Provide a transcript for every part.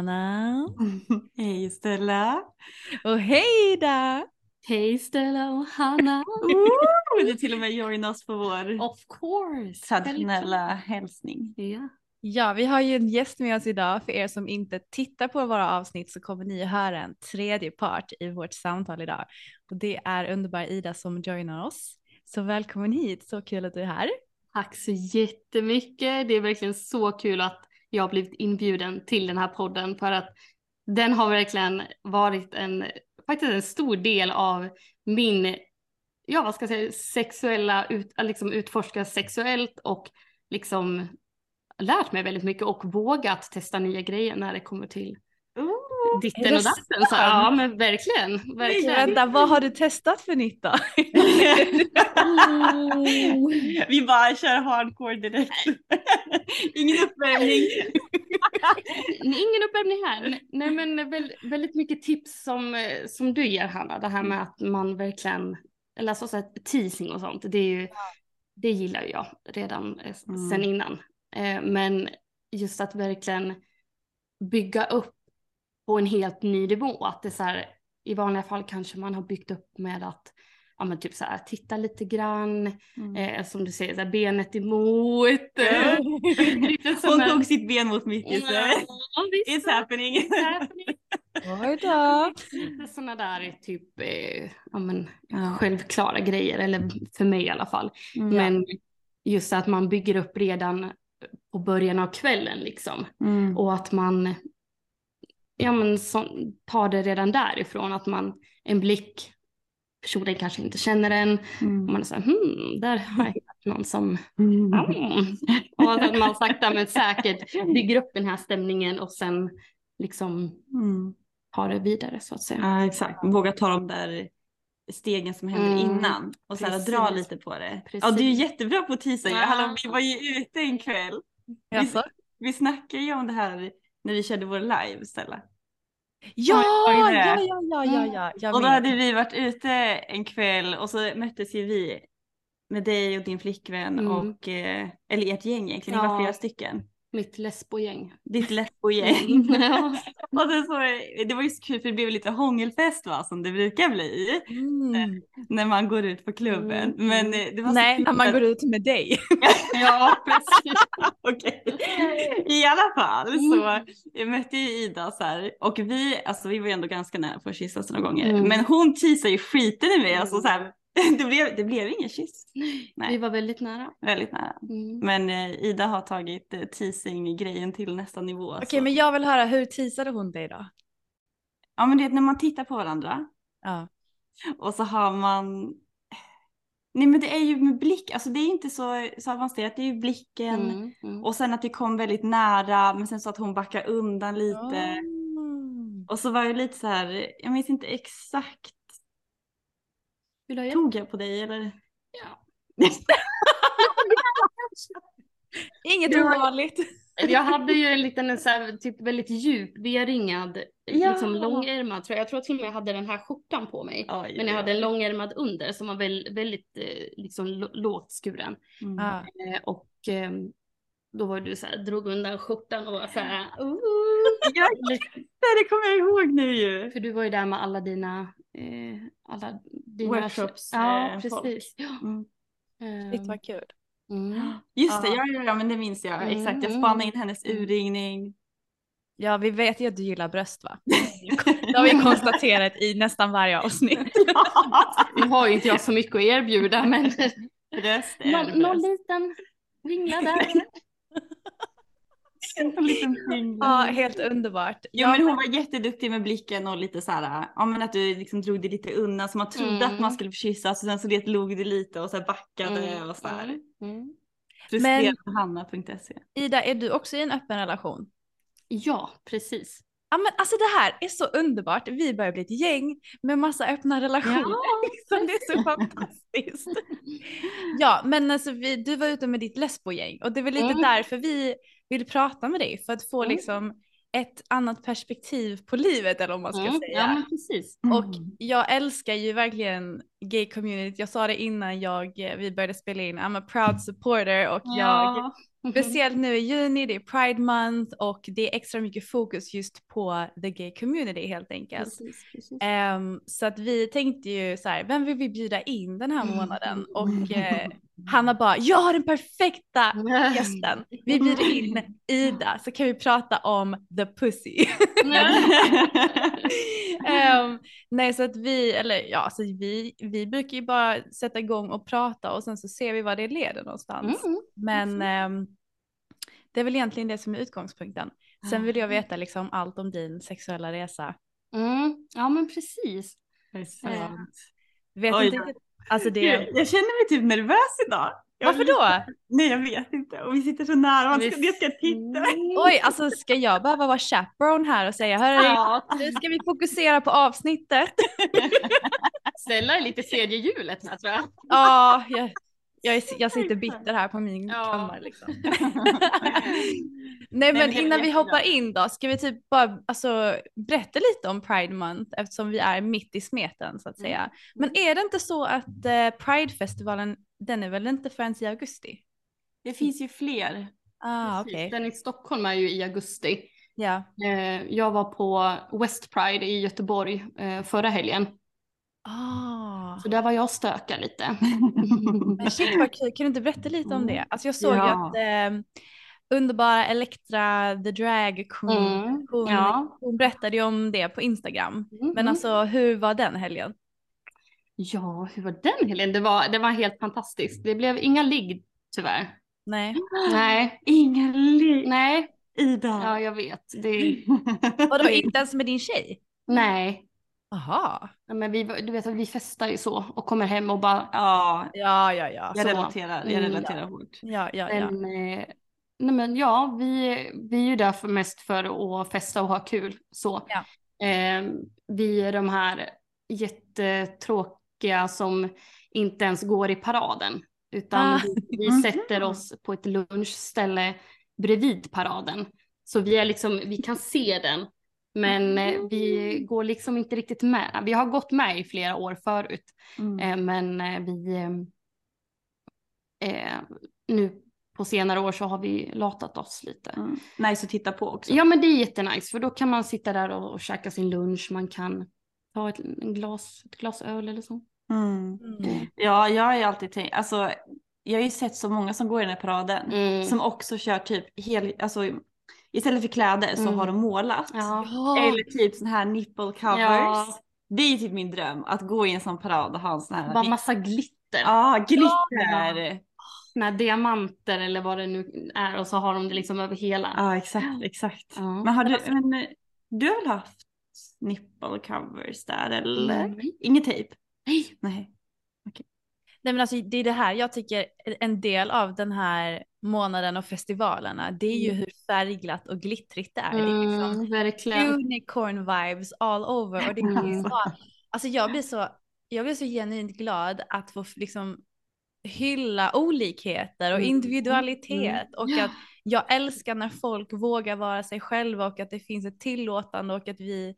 Anna. Hej Stella! Och hej Ida! Hej Stella och Hanna! Ooh, Vill du till och med joina oss på vår Of course! traditionella hälsning? Ja. ja, vi har ju en gäst med oss idag. För er som inte tittar på våra avsnitt så kommer ni höra en tredje part i vårt samtal idag. Och det är underbara Ida som joinar oss. Så välkommen hit, så kul att du är här. Tack så jättemycket. Det är verkligen så kul att jag har blivit inbjuden till den här podden för att den har verkligen varit en, faktiskt en stor del av min, ja vad ska jag säga, sexuella, ut, liksom utforska sexuellt och liksom lärt mig väldigt mycket och vågat testa nya grejer när det kommer till ditten och datten. Så, ja men verkligen, verkligen. Vänta, vad har du testat för nytt då? Vi bara kör hardcore direkt. Ingen uppvärmning. Ingen uppvärmning här. Nej men väl, väldigt mycket tips som, som du ger Hanna. Det här med att man verkligen, eller så här, teasing och sånt. Det, är ju, det gillar jag redan eh, Mm. sen innan. Eh, men just att verkligen bygga upp på en helt ny nivå. Att det är så här, i vanliga fall kanske man har byggt upp med att ja, men typ så här, titta lite grann, Mm. eh, som du säger, så här, benet emot. lite som Hon tog sitt ben mot mitt nu. visst. It's happening. It's happening. Oj då. Lite sådana där typ eh, ja, men, Ja. självklara grejer, eller för mig i alla fall. Mm. Men just att man bygger upp redan på början av kvällen liksom. Mm. Och att man ja, men, så, tar det redan därifrån, att man en blick, personen kanske inte känner en, och Mm. man är så här, hmm, där har jag hittat någon som Mm. Och att man sakta men säkert bygger upp den här stämningen och sen liksom Mm. tar det vidare så att säga. Ja exakt, våga ta de där stegen som händer Mm, innan och så här, dra lite på det. Precis. Ja du är jättebra på att teasa. Ja. Hallå, vi var ju ute en kväll. Jaså? Vi snackade ju om det här när vi körde vår live Stella. Ja, ja, ja, ja, ja, ja. Jag Och då vet. hade vi varit ute en kväll och så möttes ju vi med dig och din flickvän Mm. och, eh, eller ert gäng egentligen, ni var flera stycken. Mitt lesbogäng. Ditt lesbogäng. Ja. och sen så, det var ju så kul för det blev lite hångelfest va, som det brukar bli Mm. när man går ut på klubben. Mm. Men eh, det var Nej, när man går ut med dig. ja, precis. Okej. I alla fall så Mm. jag mötte ju Ida så här och vi, alltså vi var ju ändå ganska nära på att kyssas några gånger. Mm. Men hon teasade ju skiten i mig, alltså så här, det, blev, det blev ingen kyss. Nej. Vi var väldigt nära. Väldigt nära. Mm. Men eh, Ida har tagit eh, teasing-grejen till nästa nivå. Okej, så. men jag vill höra, hur teasade hon dig då? Ja men det är när man tittar på varandra Ja. och så har man Nej men det är ju med blick, alltså det är inte så, så avancerat, det är ju blicken Mm. Mm. och sen att vi kom väldigt nära men sen så att hon backar undan lite. Mm. Och så var jag lite så här, jag minns inte exakt, Vill du ha hjälp? tog jag på dig eller? Ja. Inget ovanligt. Jag hade ju en liten så här, typ väldigt djup V-ringad, Ja. liksom långärmad tror jag. Jag tror till och med jag hade den här skjortan på mig. Oj, Men jag hade en långärmad under som var väl, väldigt eh, liksom lågt skuren. Mm. Eh, och ehm, då var du så här, drog undan skjortan och var så här, "Ooh." Ja, det kommer jag ihåg nu ju. För du var ju där med alla dina, eh, alla dina Workshops, Ja, eh, precis. Mm. Shit vad kul. mm. Just det, Ja. ja, ja, men det minns jag. Mm, Exakt, jag mm. spanade in hennes urringning. Ja, vi vet ju att du gillar bröst va? Det har vi konstaterat i nästan varje avsnitt. Nu har ju inte jag så mycket att erbjuda men Bröst är någon, liten ringla där. En liten finger. Ja, helt underbart. Jo men hon var jätteduktig med blicken och lite så här, ja men att du liksom drog det lite undan så man trodde Mm. att man skulle kyssas och sen så det log du lite och så här backade Mm, och så här. mm, mm. Frustrerandhanna.se. Ida, är du också i en öppen relation? Ja, precis. Ja men alltså det här är så underbart. Vi börjar bli ett gäng med massa öppna relationer. liksom, det är så fantastiskt. Ja men alltså vi, du var ute med ditt lesbogäng och det är väl lite Mm. därför vi vill prata med dig för att få Mm. liksom ett annat perspektiv på livet eller vad man ska Mm, säga. Ja, men precis. Och jag älskar ju verkligen gay community. Jag sa det innan jag, vi började spela in. I'm a proud supporter och jag, Ja. speciellt nu i juni, det är Pride month och det är extra mycket fokus just på the gay community helt enkelt. Precis, precis. Ehm, så att vi tänkte ju så här, vem vill vi bjuda in den här Mm. månaden? Och eh, Hanna bara, jag har den perfekta gästen. Vi bjuder in Ida så kan vi prata om the pussy. Ehm, nej så att vi, eller ja, så vi, vi brukar ju bara sätta igång och prata och sen så ser vi vad det leder någonstans. Mm. Men ehm, det är väl egentligen det som är utgångspunkten. Sen vill jag veta liksom allt om din sexuella resa. Mm. Ja, men precis. Sant. Vet Oj inte, alltså det, Gud, Jag känner mig typ nervös idag. Jag- varför då? Nej jag vet inte. Och vi sitter så nära, man ska, jag ska titta. Oj, alltså ska jag behöva vara chaperone här och säga hörru, Ja, nu ska vi fokusera på avsnittet. Stella är lite tredje hjulet här tror jag. Ja, jag, jag, är- jag sitter bitter här på min Ja. kammare liksom. Nej men innan vi hoppar in då, ska vi typ bara alltså, berätta lite om Pride Month eftersom vi är mitt i smeten så att Mm. säga. Men är det inte så att eh, Pridefestivalen, den är väl inte förrän i augusti? Det finns ju fler. Ah okej. Den i Stockholm är ju i augusti. Ja. Eh, Jag var på West Pride i Göteborg eh, förra helgen. Ah. Så där var jag och stökade lite. Men shit vad kul, kan du inte berätta lite om det? Alltså jag såg ju Ja. att eh, underbara Elektra, the drag queen, Mm, hon, ja. hon berättade ju om det på Instagram. Mm, Men alltså hur var den helgen? Ja, hur var den helgen? Det var, det var helt fantastiskt. Det blev inga ligg tyvärr. Nej. Nej, Inga liv. nej, Ida. ja jag vet. Det, Vadå inte ens med din tjej? nej, Aha. Ja, men vi, du vet att vi festar ju så och kommer hem och bara ja, Ja, ja, ja. jag relaterar. Jag Mm, relaterar hårt. Ja, ja, ja. Men, eh, nej men ja, vi, vi är ju där för mest för att festa och ha kul. Så. Ja. Eh, vi är de här jättetråkiga som inte ens går i paraden. Utan Ah. vi, vi Mhm. sätter oss på ett lunchställe bredvid paraden. Så vi, är liksom, vi kan se den. Men eh, vi går liksom inte riktigt med. Vi har gått med i flera år förut. Mm. Eh, men eh, vi nu på senare år så har vi latat oss lite. Mm. Nice att titta på också. Ja men det är jättenice för då kan man sitta där och, och käka sin lunch. Man kan ta ett, en glas, ett glas öl eller så. Mm. Mm. Ja, jag har ju alltid tänkt, alltså jag har ju sett så många som går i den här paraden Mm. som också kör typ hel, alltså istället för kläder så Mm. har de målat. Ja. Eller typ sån här nipple covers. Ja. Det är ju typ min dröm att gå i en sån parad och ha en sån här. Bara massa glitter. Ja, glitter. Med diamanter eller vad det nu är och så har de det liksom över hela. Ja, exakt, exakt. Ja. Men har du, men, eh, du har väl haft nipple covers där eller? Mm. Inget tejp? Nej. Nej. Nej men alltså det är det här jag tycker en del av den här månaden och festivalerna. Det är ju hur färgglatt och glittrigt det är. Det är liksom Mm, verkligen. unicorn vibes all over. Och det kan Mm. vara, alltså jag blir så, jag blir så genuint glad att få liksom hylla olikheter och Mm. individualitet Mm. och att jag älskar när folk vågar vara sig själva och att det finns ett tillåtande och att vi,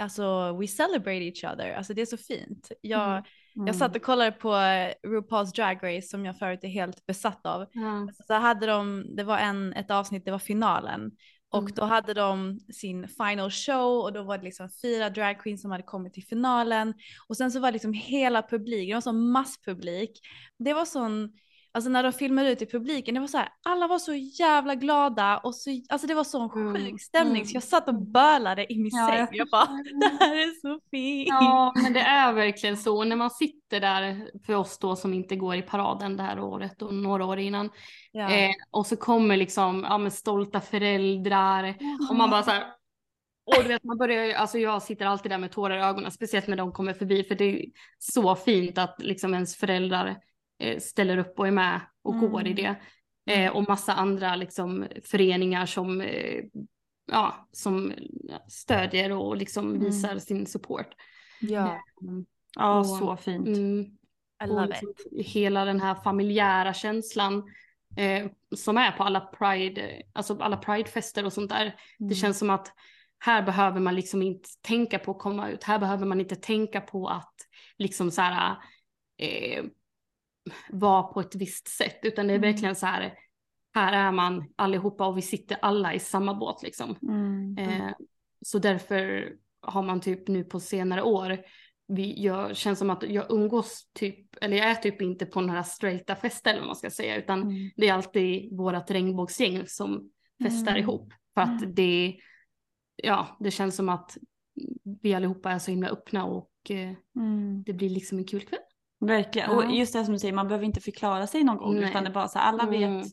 alltså we celebrate each other, alltså det är så fint. Jag, Mm. jag satt och kollade på eh, RuPaul's Drag Race som jag förut är helt besatt av. Ja. Så hade de, det var en, ett avsnitt, det var finalen. Och Mm. då hade de sin final show och då var det liksom fyra drag queens som hade kommit till finalen. Och sen så var det liksom hela publiken, det var sån masspublik. Det var sån, alltså när de filmade ut i publiken, det var så här, alla var så jävla glada och så, alltså det var sån Mm, sjuk stämning mm. så jag satt och bölade i min Ja, säng. jag bara, det här är så fint. Ja, men det är verkligen så. Och När man sitter där, för oss då som inte går i paraden det här året och några år innan, Ja. eh, och så kommer liksom ja, men stolta föräldrar och man bara så här. Och du vet man börjar ju- alltså jag sitter alltid där med tårar i ögonen, speciellt när de kommer förbi för det är så fint att liksom ens föräldrar ställer upp och är med och Mm. går i det. Eh, och massa andra liksom föreningar som, eh, ja, som stödjer och liksom Mm. visar sin support. ja, Ja, Och- så fint. Mm. I love liksom it. hela den här familjära känslan eh, som är på alla pride, alltså alla pridefester och sånt där. Mm. Det känns som att här behöver man liksom inte tänka på att komma ut. Här behöver man inte tänka på att liksom så här eh, vara på ett visst sätt, utan det är Mm. verkligen så här. Här är man allihopa och vi sitter alla i samma båt liksom. Mm. Eh, så därför har man typ nu på senare år, vi, jag känns som att jag umgås typ, eller jag är typ inte på några straighta fester eller vad man ska säga, utan Mm. det är alltid vårat regnbågsgäng som festar Mm. ihop. För att det, ja, det känns som att vi allihopa är så himla öppna och eh, Mm. det blir liksom en kul kväll. Verkligen. Ja. Och just det som du säger, man behöver inte förklara sig någon gång Nej. utan det är bara så här, alla Mm. vet.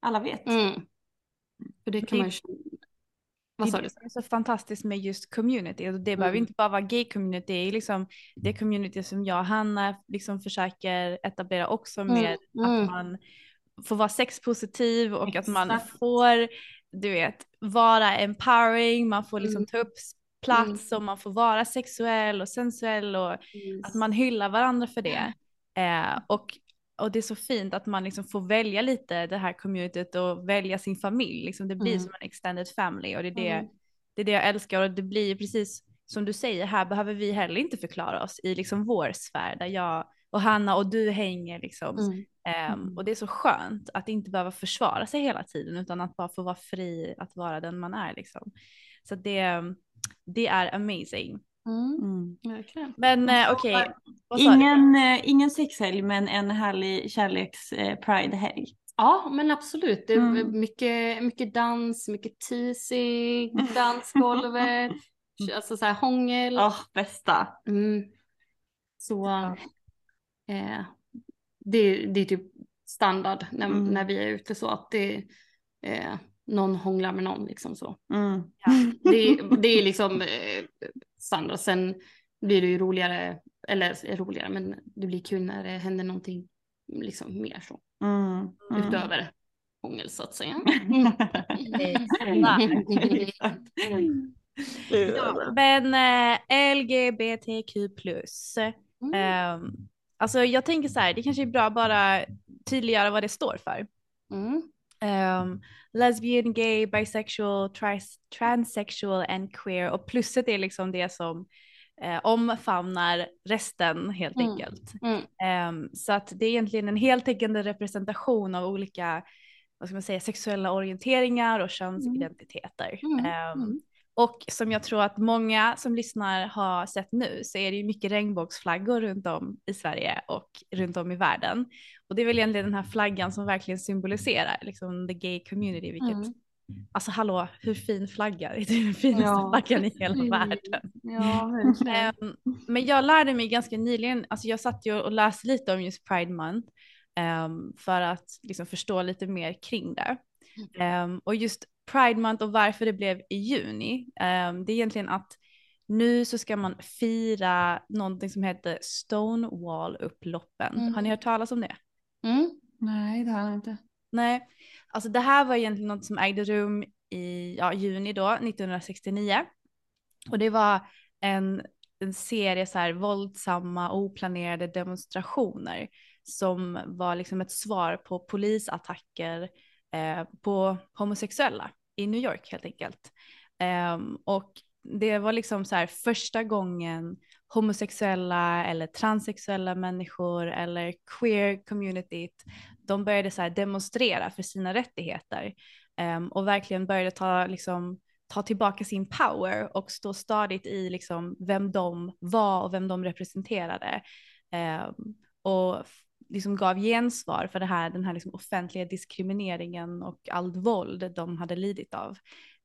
Alla vet. Mm. För det kan Det- man känna. Vad sa du? det är så fantastiskt med just community. Och det behöver Mm. inte bara vara gay community, det är liksom det community som jag och Hanna liksom försöker etablera också Mm, med mm. att man får vara sexpositiv och att man Exakt. får, du vet, vara empowering, man får liksom Mm. ta upp plats och man får vara sexuell och sensuell och att man hyllar varandra för det. Eh, och, och det är så fint att man liksom får välja lite det här communityt och välja sin familj. Liksom det blir Mm. som en extended family och det är det, Mm. det är det jag älskar och det blir precis som du säger, här behöver vi heller inte förklara oss i liksom vår sfär där jag och Hanna och du hänger liksom. Mm. Mm. och det är så skönt att inte behöva försvara sig hela tiden utan att bara få vara fri att vara den man är liksom. Så det, det är amazing. Mm. Mm. Men eh, okej, du? Ingen, eh, ingen sexhelg men en härlig kärleks eh, pridehelg. Ja, men absolut. Det är Mm. mycket, mycket dans, mycket teasing, dansgolvet, alltså så här hångel. Åh, bästa. Mm. Så eh, det, det är typ standard när, Mm. när vi är ute så att det eh, någon hånglar med någon liksom så. Mm. Det, det är liksom eh, standard. Sen blir det ju roligare, eller eh, roligare, men det blir kul när det händer någonting liksom mer så. Mm. Mm. Utöver hångel så att säga. Ja, men eh, LGBTQ plus. Mm. Ehm, alltså jag tänker så här, det kanske är bra att bara tydliggöra vad det står för. Mm. Ehm, lesbian, gay, bisexual, tris- transsexual and queer. Och plusset är liksom det som eh, omfamnar resten helt Mm. enkelt. Mm. Ehm, så att det är egentligen en heltäckande representation av olika vad ska man säga, sexuella orienteringar och könsidentiteter. Mm. Mm. och som jag tror att många som lyssnar har sett nu så är det ju mycket regnbågsflaggor runt om i Sverige och runt om i världen. Och det är väl egentligen den här flaggan som verkligen symboliserar liksom the gay community, vilket, Mm. alltså hallå, hur fin flagga, det är den finaste Ja. flaggan i hela Mm. världen. Ja, verkligen. Ehm, men jag lärde mig ganska nyligen, alltså jag satt ju och läste lite om just Pride Month ehm, för att liksom förstå lite mer kring det. Ehm, och just Pride Month och varför det blev i juni, ehm, det är egentligen att nu så ska man fira någonting som heter Stonewall-upploppen. Mm. Har ni hört talas om det? Mm. Nej, det har jag inte. Nej, alltså det här var egentligen något som ägde rum i ja, juni då, 1969. Och det var en, en serie så här våldsamma, oplanerade demonstrationer som var liksom ett svar på polisattacker eh, på homosexuella i New York helt enkelt. Um, och det var liksom så här första gången homosexuella eller transsexuella människor eller queer communityt, de började så här demonstrera för sina rättigheter um, och verkligen började ta, liksom, ta tillbaka sin power och stå stadigt i liksom, vem de var och vem de representerade. Um, och liksom gav gensvar för det här, den här liksom offentliga diskrimineringen och allt våld de hade lidit av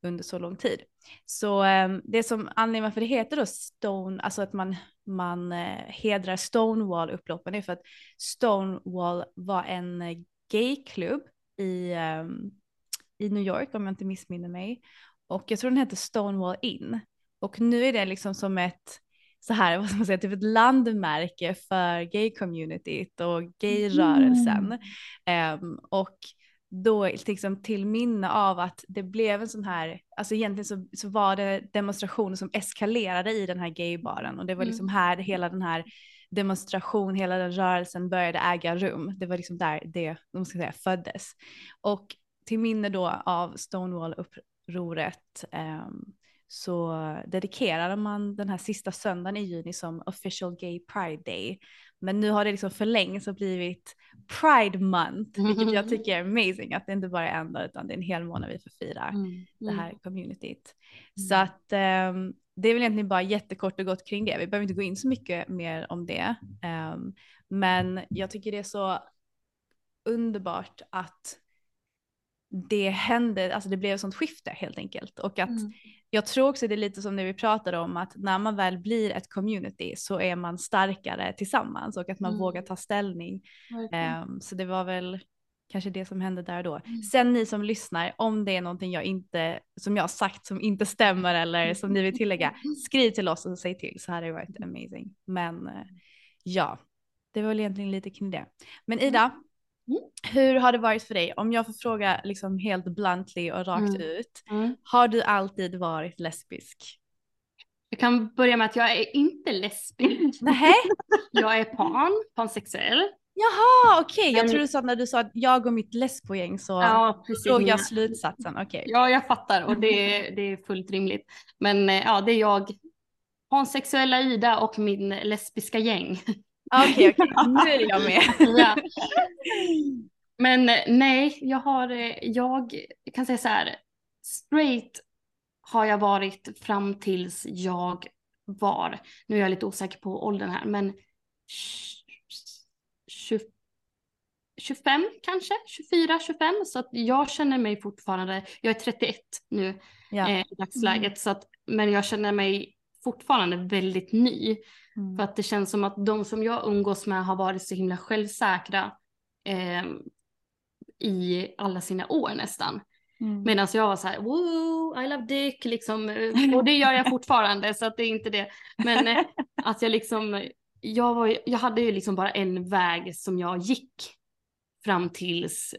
under så lång tid. Så eh, det som anledningen varför det heter då Stone, alltså att man, man eh, hedrar Stonewall-upploppen är för att Stonewall var en eh, gayklubb i, eh, i New York om jag inte missminner mig. Och jag tror den heter Stonewall Inn. Och nu är det liksom som ett så här, vad ska man säga, typ ett landmärke för gay-communityt och gay-rörelsen. Mm. Um, och då liksom till minne av att det blev en sån här, alltså egentligen så, så var det demonstrationer som eskalerade i den här gaybaren och det var liksom mm. här hela den här demonstration, hela den rörelsen började äga rum. Det var liksom där det, de ska säga, föddes. Och till minne då av Stonewall-upproret um, så dedikerade man den här sista söndagen i juni som official gay pride day. Men nu har det liksom förlängts och blivit Pride month, vilket jag tycker är amazing att det inte bara är en dag utan det är en hel månad vi får fira mm. Mm. det här communityt. Mm. Så att um, det är väl egentligen bara jättekort och gott kring det. Vi behöver inte gå in så mycket mer om det. Um, men jag tycker det är så underbart att det hände, alltså det blev ett sånt skifte helt enkelt och att mm jag tror också det är lite som det vi pratade om att när man väl blir ett community så är man starkare tillsammans och att man mm. vågar ta ställning. Um, så det var väl kanske det som hände där och då. Mm. Sen ni som lyssnar, om det är någonting jag inte, som jag har sagt som inte stämmer eller som ni vill tillägga, skriv till oss och säg till så hade det varit amazing. Men uh, ja, det var väl egentligen lite kring det. Men Ida, Mm. Hur har det varit för dig? Om jag får fråga liksom helt bluntly och rakt mm. ut. Mm. Har du alltid varit lesbisk? Jag kan börja med att jag är inte lesbisk. Nej. jag är pan, pansexuell. Jaha, okej. Okay. Jag Men... trodde så att när du sa att jag och mitt lesbogäng så ja, drog jag slutsatsen. Okay. Ja, jag fattar och det, det är fullt rimligt. Men eh, ja, det är jag, pansexuella Ida och min lesbiska gäng. Okej, okay, okay. nu är jag med. ja. Men eh, nej, jag har, eh, jag kan säga så här, straight har jag varit fram tills jag var, nu är jag lite osäker på åldern här, men 20, 25 kanske, 24, 25. Så att jag känner mig fortfarande, jag är 31 nu ja. eh, i dagsläget, mm. så att, men jag känner mig fortfarande väldigt ny. Mm. För att det känns som att de som jag umgås med har varit så himla självsäkra eh, i alla sina år nästan. Mm. Medan jag var så här, woo, I love dick, liksom. Och det gör jag fortfarande så att det är inte det. Men eh, att jag liksom, jag, var, jag hade ju liksom bara en väg som jag gick fram tills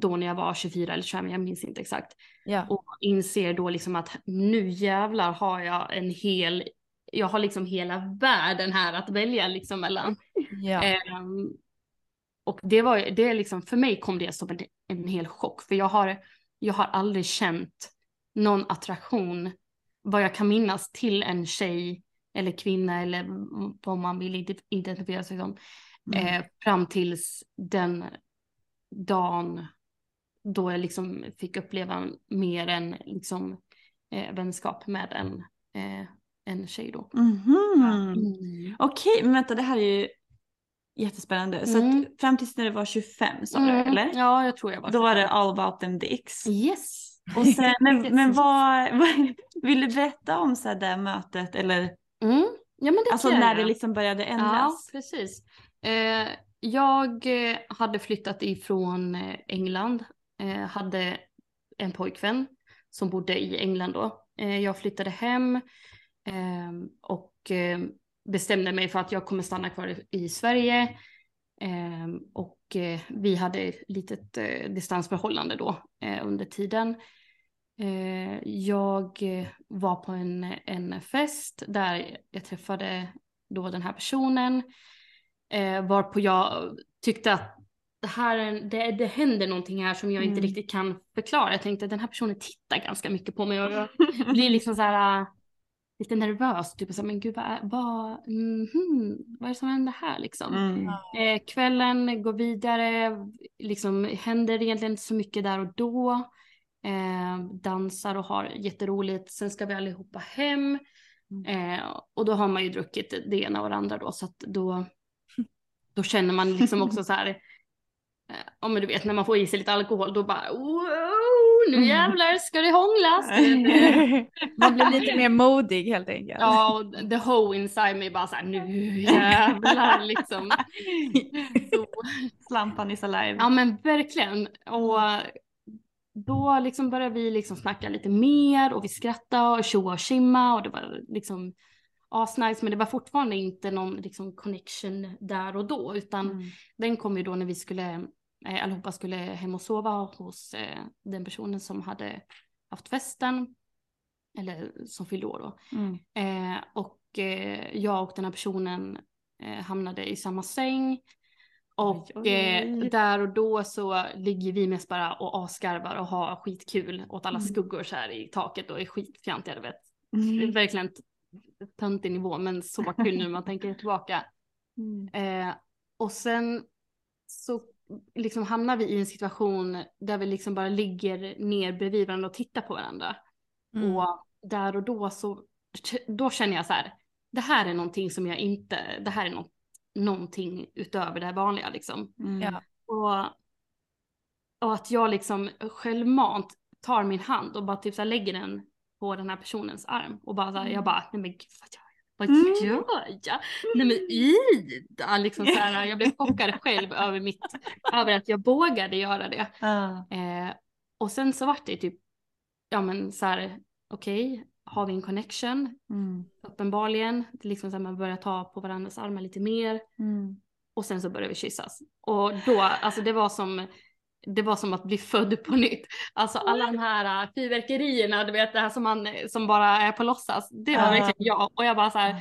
då när jag var 24 eller 25, jag minns inte exakt. Ja. Och inser då liksom att nu jävlar har jag en hel, jag har liksom hela världen här att välja liksom mellan. Ja. Um, och det var det liksom, för mig kom det som en, en hel chock, för jag har, jag har aldrig känt någon attraktion, vad jag kan minnas, till en tjej eller kvinna eller vad man vill identifiera sig som. Mm. Eh, fram tills den dagen då jag liksom fick uppleva mer än liksom eh, vänskap med en, eh, en tjej då. Mm -hmm. mm. Okej, okay, men vänta det här är ju jättespännande. Mm. Så att mm. fram tills när du var 25 sa du mm. eller? Ja, jag tror jag var 25. Då var det all about them dicks. Yes. Och sen, men, men vad, vad, vill du berätta om så det mötet eller? Mm. Ja, men det alltså när det liksom började ändras. Ja, precis. Eh, jag hade flyttat ifrån eh, England eh, hade en pojkvän som bodde i England då. Eh, jag flyttade hem eh, och eh, bestämde mig för att jag kommer stanna kvar i Sverige. Eh, och eh, vi hade ett litet distansförhållande då under tiden. jag var på en, en fest där jag träffade då den här personen. varpå jag tyckte att det här det, det händer någonting här som jag inte Mm. riktigt kan förklara. Jag tänkte att den här personen tittar ganska mycket på mig och jag blir liksom så här äh, lite nervös. Typ så men gud vad, är, vad, mhm, vad är det som händer här liksom? Mm. Eh, kvällen går vidare, liksom händer egentligen inte så mycket där och då. Eh, dansar och har jätteroligt. Sen ska vi allihopa hem. Eh, och då har man ju druckit det ena och det andra då. Så att då, då känner man liksom också så här. Eh, ja men du vet när man får i sig lite alkohol då bara wow, nu jävlar ska det hånglas. Man blir lite mer modig helt enkelt. Ja, och the hoe inside me bara så här, nu jävlar liksom. Så, Slampan is alive. ja men verkligen. Och då liksom började vi liksom snacka lite mer och vi skrattade och tjoa och tjimma och det var liksom asnice men det var fortfarande inte någon liksom connection där och då utan Mm. den kom ju då när vi skulle, allihopa skulle hem och sova hos eh, den personen som hade haft festen. Eller som fyllde år då. Mm. Eh, och eh, jag och den här personen eh, hamnade i samma säng. Och Oj, oj. Eh, där och då så ligger vi mest bara och asgarvar och har skitkul åt alla Mm. skuggor så här i taket och är skitfjantiga du vet. Det är Mm. verkligen töntig nivå men så kul nu när man tänker tillbaka. Mm. Eh, och sen så liksom hamnar vi i en situation där vi liksom bara ligger ner bredvid varandra och tittar på varandra. Mm. Och där och då så, då känner jag så här, det här är någonting som jag inte, det här är något, någonting utöver det här vanliga liksom. Mm. Ja. Och, och att jag liksom självmant tar min hand och bara typ så här lägger den på den här personens arm och bara så här, jag bara, nej men gud vad jag? Vad Mm. gör jag? Nej men Ida! Liksom så här, jag blev chockad själv över mitt, över att jag vågade göra det. Ja. Eh, och sen så vart det typ, ja men så här, okej, har vi en connection? Mm. Uppenbarligen, det liksom så här, man börjar ta på varandras armar lite mer. Mm. Och sen så började vi kyssas. Och då, alltså det var som, det var som att bli född på nytt. Alltså alla de här äh, fyrverkerierna, du vet det här som, man, som bara är på låtsas. Det var Ja. verkligen jag. Och jag bara så här.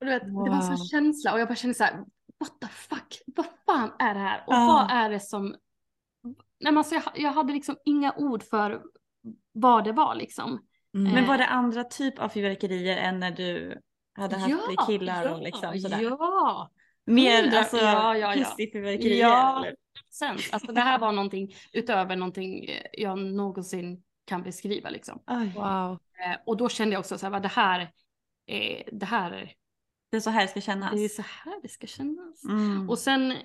Och du vet, Det var en sån Wow. känsla och jag bara kände så här, what the fuck, vad fan är det här? Och Ja. vad är det som, nej men alltså jag, jag hade liksom inga ord för vad det var liksom. Mm. Men var det andra typ av fyrverkerier än när du hade haft Ja, killar och liksom sådär? Ja, Mer alltså ja, ja, ja. pussy-fyrverkerier? Ja. eller? Sen. Alltså det här var någonting utöver någonting eh, jag någonsin kan beskriva liksom. Oj. Wow. Eh, och då kände jag också så här, det här, det här, Det är så här det ska kännas. det är så här det ska kännas. Mm. Och sen, eh,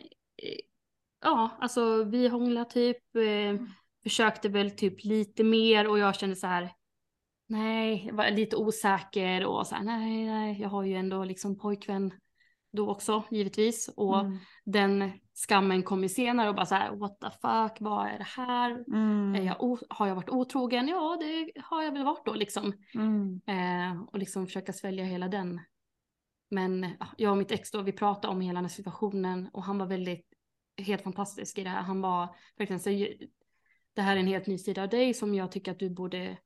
ja, alltså vi hånglade typ, eh, försökte väl typ lite mer och jag kände så här, nej, jag var lite osäker och så här, nej, nej, jag har ju ändå liksom pojkvän då också givetvis. Och Mm. den skammen kom ju senare och bara så här, what the fuck, vad är det här? Mm. Jag har jag varit otrogen? Ja, det har jag väl varit då liksom. Mm. Eh, och liksom försöka svälja hela den. Men ja, jag och mitt ex då, vi pratade om hela den här situationen och han var väldigt, helt fantastisk i det här. Han var verkligen så, det här är en helt ny sida av dig som jag tycker att du borde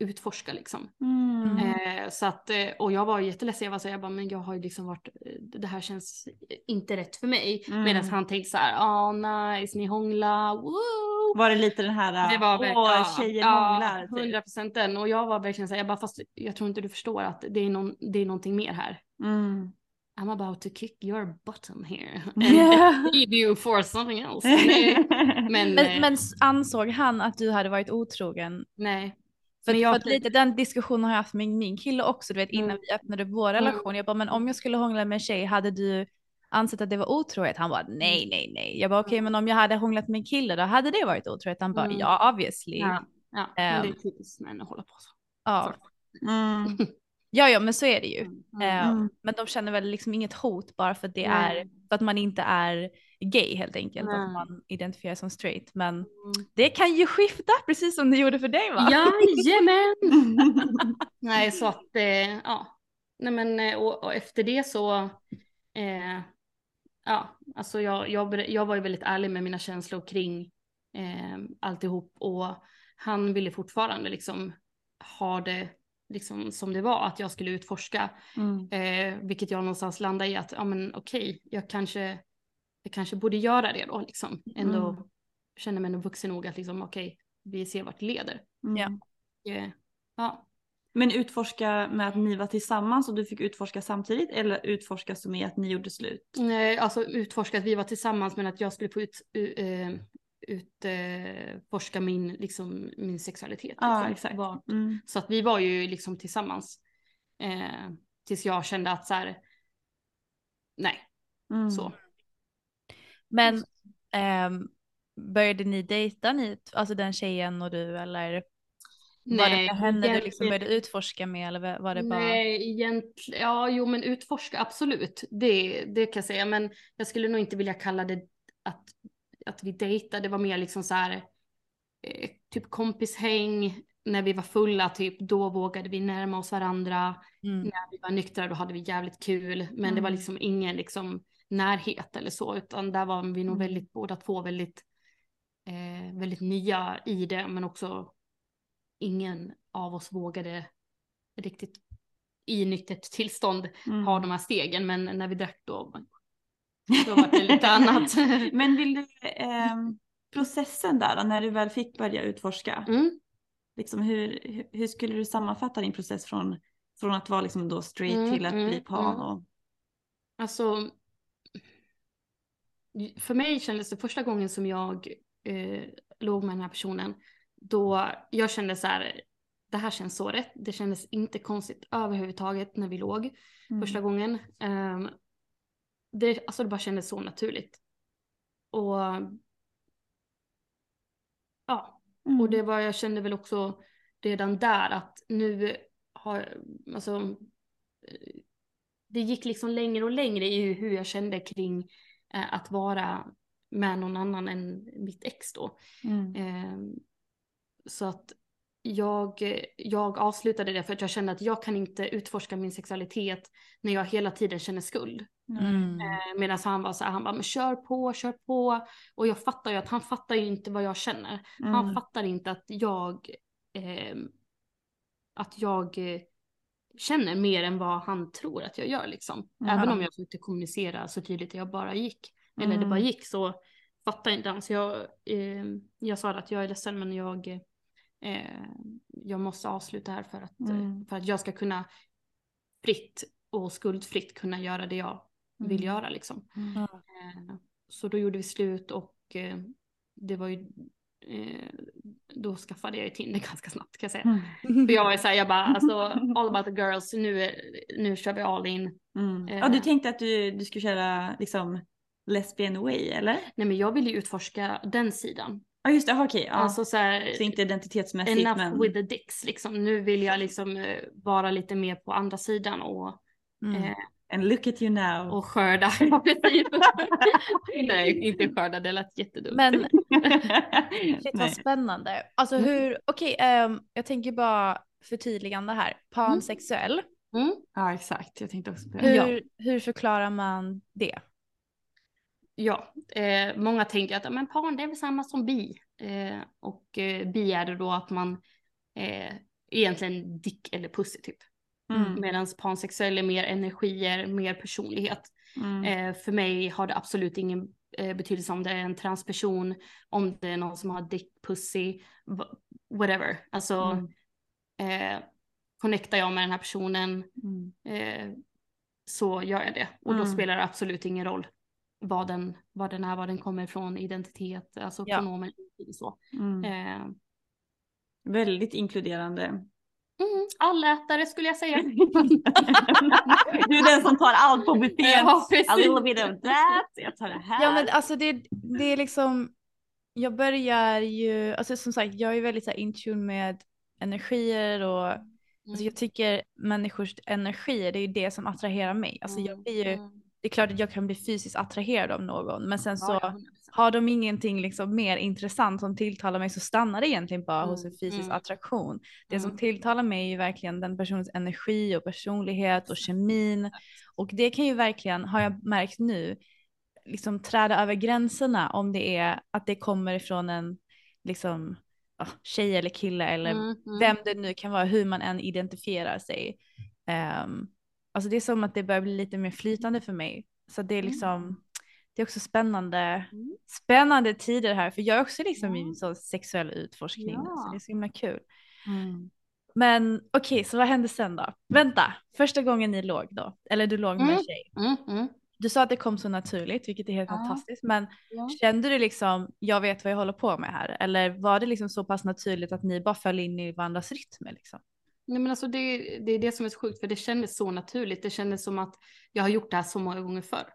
utforska liksom. Mm. Eh, så att, eh, och jag var jätteledsen, jag var så jag bara, men jag har ju liksom varit, eh, det här känns inte rätt för mig. Mm. Medan han tänkte så här, åh nice, ni hånglar, woo! Var det lite den här, Det var åh tjejer hånglar? typ? hundra procent den. Och jag var verkligen så här, jag bara, fast jag tror inte du förstår att det är, någon, det är någonting mer här. Mm. I'm about to kick your button here. Yeah. And leave you for something else. Nej, men, Men, eh, men ansåg han att du hade varit otrogen? nej. För, Men jag- för att lite den diskussionen har jag haft med min kille också, du vet innan Mm. vi öppnade vår relation. Jag bara, men om jag skulle hångla med en tjej, hade du ansett att det var otrohet? Han bara, nej, nej, nej. Jag bara, okej, men om jag hade hånglat med en kille, då hade det varit otrohet? Han bara, Mm. ja, obviously. Ja, ja. men det är Ehm. typiskt män att hålla på så. Ja. Mm. ja, ja, men så är det ju. Mm. Mm. Men de känner väl liksom inget hot bara för att det är, för att man inte är gay helt enkelt, Nej. att man identifierar som straight. Men Mm. det kan ju skifta precis som det gjorde för dig va? Jajamän! Nej, så att, eh, ja. Nej men, eh, och, och efter det så, eh, ja, alltså jag, jag, jag var ju väldigt ärlig med mina känslor kring eh, alltihop och han ville fortfarande liksom ha det liksom som det var, att jag skulle utforska. Mm. Eh, vilket jag någonstans landade i att, ja men okej, jag kanske jag kanske borde göra det då liksom. Ändå Mm. känner mig ändå vuxen nog att liksom okej, vi ser vart det leder. Mm. Ja. Eh, ja. Men utforska med att ni var tillsammans och du fick utforska samtidigt eller utforska som i att ni gjorde slut? Nej, alltså utforska att vi var tillsammans men att jag skulle få ut, u- eh, utforska min, liksom, min sexualitet. Ja, liksom. exakt. Vart- Mm. Så att vi var ju liksom tillsammans. Eh, tills jag kände att så här, nej, Mm. så. Men ehm, började ni dejta ni, alltså den tjejen och du eller var det henne du liksom egentligen- började utforska med eller var- det bara? Nej, egentligen, ja jo men utforska absolut, det, det kan jag säga. Men jag skulle nog inte vilja kalla det att, att vi dejtade, det var mer liksom så här, eh, typ kompishäng, när vi var fulla typ, då vågade vi närma oss varandra. Mm. När vi var nyktra då hade vi jävligt kul, men det var Mm. liksom ingen liksom närhet eller så, utan där var vi nog Mm. väldigt, båda två väldigt, eh, väldigt nya i det, men också ingen av oss vågade riktigt i nyktert tillstånd Mm. ha de här stegen, men när vi drack då, då var det lite annat. Men vill du, ehm, processen där då, när du väl fick börja utforska, Mm. liksom hur, hur- skulle du sammanfatta din process från, från att vara liksom då straight Mm, till att mm, bli pan? mm. Och, Alltså, för mig kändes det första gången som jag eh, låg med den här personen, då jag kände så här, det här känns så rätt. Det kändes inte konstigt överhuvudtaget när vi låg Mm. första gången. Ehm, det, alltså det bara kändes så naturligt. Och ja, Mm. och det var, jag kände väl också redan där att nu har, alltså, eh, det gick liksom längre och längre i hur jag kände kring att vara med någon annan än mitt ex då. Mm. Eh, så att jag, jag avslutade det för att jag kände att jag kan inte utforska min sexualitet när jag hela tiden känner skuld. Mm. Eh, Medan han var så här, han bara, men kör på, kör på. Och jag fattar ju att han fattar ju inte vad jag känner. Han Mm. fattar inte att jag, eh, att jag eh, känner mer än vad han tror att jag gör liksom. Ja. Även om jag försökte kommunicera så tydligt jag bara gick. Eller det Mm. bara gick så fattar inte han. Så jag, eh, jag sa att jag är ledsen men jag, eh, jag måste avsluta här för att, eh, Mm. för att jag ska kunna fritt och skuldfritt kunna göra det jag vill Mm. göra liksom. Mm. Eh, Så då gjorde vi slut och eh, det var ju, eh, då skaffade jag ju Tinder ganska snabbt kan jag säga. Mm. För jag var ju såhär, jag bara alltså all about the girls, nu, är- nu kör vi all in. Mm. Eh. Ja, du tänkte att du, du skulle köra liksom lesbian way eller? Nej men jag ville ju utforska den sidan. Ja just det, okej. ja. Alltså såhär, så inte identitetsmässigt enough men... with the dicks liksom. Nu vill jag liksom eh, vara lite mer på andra sidan och, Mm. eh, And look at you now. och skörda. Ja, precis. Nej, inte skörda, det lät jättedumt. Men shit vad spännande. Alltså hur, okej, ehm, jag tänker bara förtydligande här. Pansexuell, Mm. Ja exakt, jag tänkte också på det. hur, Ja. hur förklarar man det? Ja, eh, många tänker att men pan det är väl samma som bi. Eh, och eh, bi är det då att man eh, egentligen dick eller pussy typ. Mm. Medan pansexuell är mer energier, mer personlighet. Mm. Eh, för mig har det absolut ingen eh, betydelse om det är en transperson, om det är någon som har dick, pussy, wh- whatever. Alltså Mm. eh, connectar jag med den här personen Mm. eh, så gör jag det. Och då Mm. spelar det absolut ingen roll vad den, vad den är, var den kommer ifrån, identitet, alltså Ja. pronomen, så. Mm. Eh, Väldigt inkluderande. Mm, allätare skulle jag säga. du är den som tar allt på buffén. Ja, precis. A little bit of that. Jag tar det här. Ja men alltså det, det är liksom, jag börjar ju, alltså som sagt jag är väldigt så här in tune med energier och alltså jag tycker människors energier det är ju det som attraherar mig. Alltså jag blir ju, Mm. det är klart att jag kan bli fysiskt attraherad av någon men sen så Ja, ja, 100%. Har de ingenting liksom mer intressant som tilltalar mig så stannar det egentligen bara hos en Mm, fysisk mm. attraktion. Det som Mm. tilltalar mig är ju verkligen den personens energi och personlighet och kemin. Och det kan ju verkligen, har jag märkt nu, liksom träda över gränserna om det är att det kommer ifrån en liksom, ja, tjej eller kille eller Mm, mm. vem det nu kan vara, hur man än identifierar sig. Ehm, alltså det är som att det börjar bli lite mer flytande för mig. Så det är liksom, det är också spännande, Mm. spännande tider här, för jag är också liksom i Ja. en sån sexuell utforskning nu, så Ja. det är så himla kul. Mm. Men okej, så vad hände sen då? Vänta, första gången ni låg då, eller du låg med en Mm. tjej. Mm, mm. Du sa att det kom så naturligt, vilket är helt Ja. fantastiskt, men Ja. kände du liksom, jag vet vad jag håller på med här, eller var det liksom så pass naturligt att ni bara föll in i varandras rytmer liksom? Nej, men alltså det, det är det som är så sjukt för det kändes så naturligt. Det kändes som att jag har gjort det här så många gånger förr.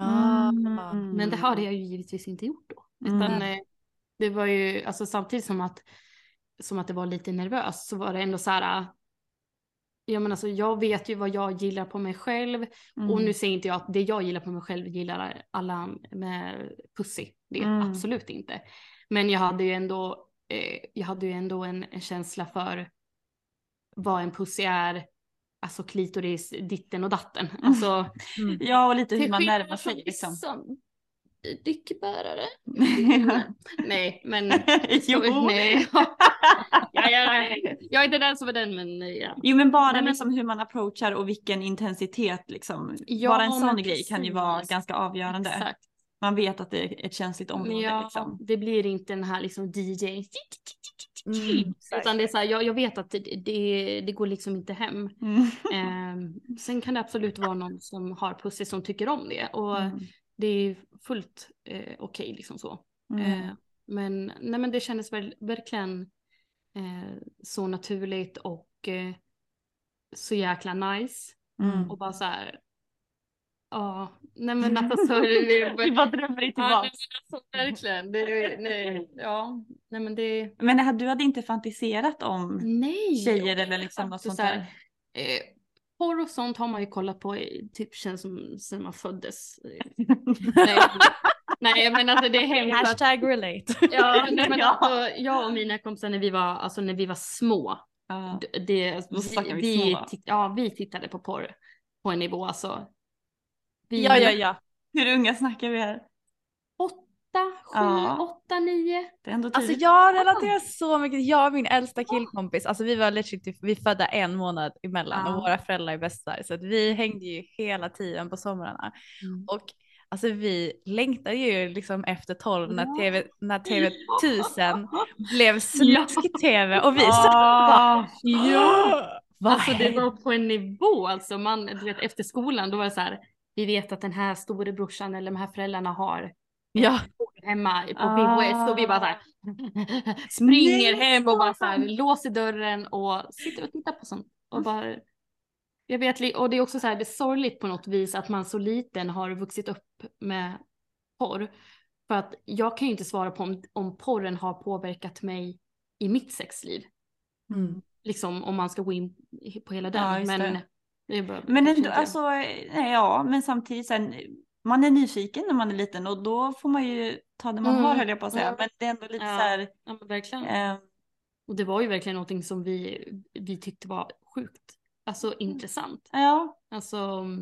Mm. Men det hade jag ju givetvis inte gjort då. Mm. Utan eh, det var ju, alltså samtidigt som att, som att det var lite nervöst så var det ändå så här. Ja men alltså jag vet ju vad jag gillar på mig själv Mm. och nu säger inte jag att det jag gillar på mig själv gillar alla med pussy. Det är Mm. absolut inte. Men jag hade ju ändå, eh, jag hade ju ändå en, en känsla för vad en pussy är. Alltså klitoris, ditten och datten. Alltså, Mm. Ja, och lite hur man närmar sig liksom. vissa Dyckbärare. Nej, men... jo. Nej. Ja, ja, ja. Jag är inte den som är den, men ja. Jo men bara men- liksom hur man approachar och vilken intensitet liksom. Ja, bara en sån grej kan ju vara precis. ganska avgörande. Exakt. Man vet att det är ett känsligt område Ja, liksom. det blir inte den här liksom DJ. Mm, Utan det är så här, jag, jag vet att det, det, det går liksom inte hem. Mm. Ehm, sen kan det absolut vara någon som har pussy som tycker om det. Och Mm. det är fullt eh, okej liksom så. Eh, men, nej, men det kändes väl, verkligen eh, så naturligt och eh, så jäkla nice. Mm. Och bara så här. Ja, nej men alltså så det, Vi bara drömmer dig Ja, nej, tillbaks. men alltså, verkligen. Det, nej, ja, nej men det. Men det du hade inte fantiserat om Nej. tjejer eller liksom något sånt där? Eh, porr och sånt har man ju kollat på i, typ känns som sen man föddes. nej, nej men alltså det är hemskt. Hashtag relate. Ja, nej, men Ja. alltså, jag och mina kompisar när vi var, alltså när vi var små. Ja. d- Det, snackar vi vi, små, titt, ja, vi tittade på porr på en nivå alltså. Vi, Ja, ja, ja. Hur unga snackar vi här? Åtta, sju, Ja. åtta, nio. Det är ändå Alltså jag relaterar så mycket, jag och min äldsta killkompis, alltså vi var literally, vi födda en månad emellan Ja. och våra föräldrar är bästisar så att vi hängde ju hela tiden på somrarna. Mm. Och alltså vi längtade ju liksom efter 12 när Ja. TV, när TV 1000 blev snusk-TV och vi så Ah, ja! Vad Alltså det var på en nivå alltså, man, du vet efter skolan då var det så här, vi vet att den här storebrorsan eller de här föräldrarna har Ja, hemma på Ah. VHS och vi bara så här, springer Nej, hem och bara så här, låser dörren och sitter och tittar på sånt. Och bara, jag vet, och det är också så här, det är sorgligt på något vis att man så liten har vuxit upp med porr. För att jag kan ju inte svara på om, om porren har påverkat mig i mitt sexliv. mm. Liksom om man ska gå in på hela den. Ja, men det. Bara, Men ändå, alltså, nej, ja, men samtidigt sen, man är nyfiken när man är liten och då får man ju ta det man Mm, har höll jag på att säga. mm. Men det är ändå lite Ja. så här, Ja men verkligen. eh, Och det var ju verkligen någonting som vi, vi tyckte var sjukt alltså intressant. ja, Alltså,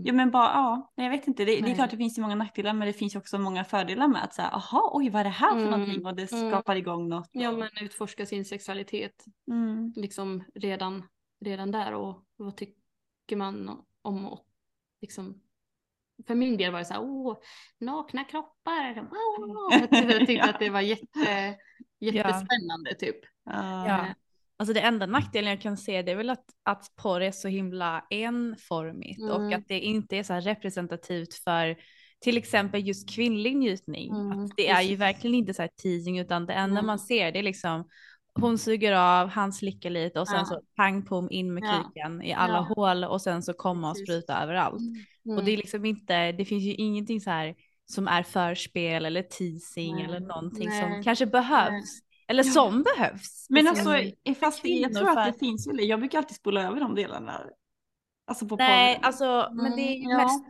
ja men bara, ja, jag vet inte. Det, det är klart det finns ju många nackdelar men det finns ju också många fördelar med att säga, aha, oj vad är det här för Mm, någonting och det mm. skapar igång något. ja men utforska sin sexualitet Mm. liksom redan, redan där och vad tycker man om och liksom för min del var det så här, åh, nakna kroppar, wow. Jag tyckte- jag tyckte att det var jätte, jättespännande typ. Ja. Alltså det enda nackdelen jag kan se det är väl att, att porr är så himla enformigt och Mm. att det inte är så här representativt för till exempel just kvinnlig njutning. Mm, att det är ju verkligen inte så här teasing utan det enda Mm. man ser det är liksom hon suger av, han slickar lite och sen Ja. så pang pom in med Ja. kuken i alla Ja. hål och sen så komma och spruta överallt. Och det är liksom inte, det finns ju ingenting så här som är förspel eller teasing Nej. eller någonting Nej. som kanske behövs. Eller Ja. som behövs. Men alltså, fast det, jag tror att det finns ju, jag brukar alltid spola över de delarna. Alltså på Nej, porren. alltså, men det är ju Mm, ja. mest,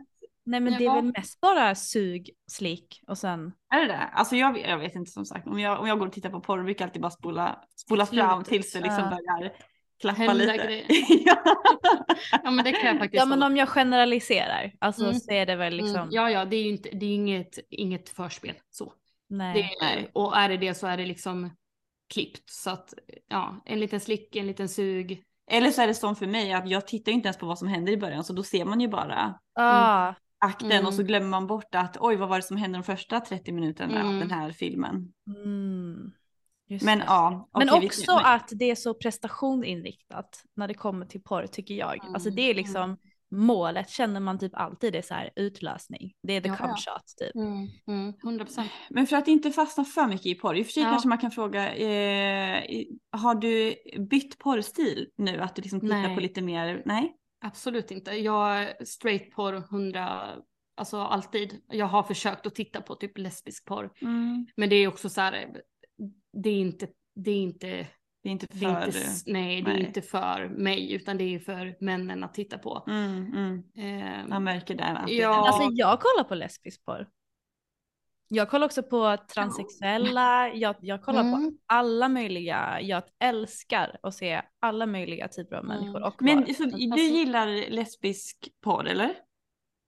nej men det är väl mest bara sug, slick och sen. Är det det? Alltså jag, vet- jag vet inte som sagt. Om jag, om jag går och tittar på porr brukar jag alltid bara spola, spola fram tills det liksom Ja. börjar klappa Hända lite. ja. Ja men det kan jag faktiskt Ja men om jag generaliserar, alltså Mm. så är det väl liksom, Mm, ja, ja, det är ju inte, det är inget, inget förspel så. nej. Det, nej. och är det det så är det liksom klippt så att ja, en liten slick, en liten sug. Eller så är det som för mig att jag tittar ju inte ens på vad som händer i början så då ser man ju bara. ah, akten Mm. och så glömmer man bort att oj vad var det som hände de första 30 minuterna av Mm. den här filmen. Mm. Men det. ja. Men okej, vi- också att det är så prestationinriktat när det kommer till porr tycker jag. Alltså det är liksom målet känner man typ alltid är så här utlösning. Det är the Ja, cum ja. shot typ. Mm, mm, 100 procent. Men för att inte fastna för mycket i porr, i och för sig Ja. kanske man kan fråga, eh, har du bytt porrstil nu? Att du liksom tittar Nej. på lite mer, nej? Absolut inte. Jag är straight porr 100, alltså alltid. Jag har försökt att titta på typ lesbisk porr. Men det är också så här, det är inte, det är inte, Det är inte det är för... inte, nej, det är nej. inte för mig utan det är för männen att titta på. Mm, mm. Ehm, Man märker där att det Ja. Alltså jag kollar på lesbisk porr. Jag kollar också på transsexuella, jag, jag kollar på Mm. alla möjliga, jag älskar att se alla möjliga typer av människor. Mm. Och Men så, du Alltså- gillar lesbisk porr eller?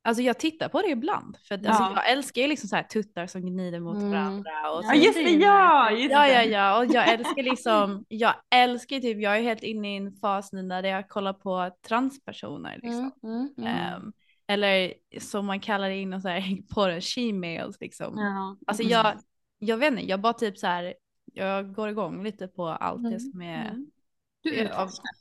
Alltså jag tittar på det ibland. För att, alltså, Ja. jag älskar ju liksom så här tuttar som gnider mot Mm. varandra. Och Ja, just det, ja! Just Ja, det. ja, ja, och jag älskar liksom, jag älskar typ, jag är helt inne i en fas nu när jag kollar på transpersoner liksom. Mm, mm, mm. Eller som man kallar det inom så här porren, she-males liksom. Ja. Alltså mm. jag, jag vet inte, jag bara typ så här, jag går igång lite på allt det Mm, som är, mm. Du utforskar.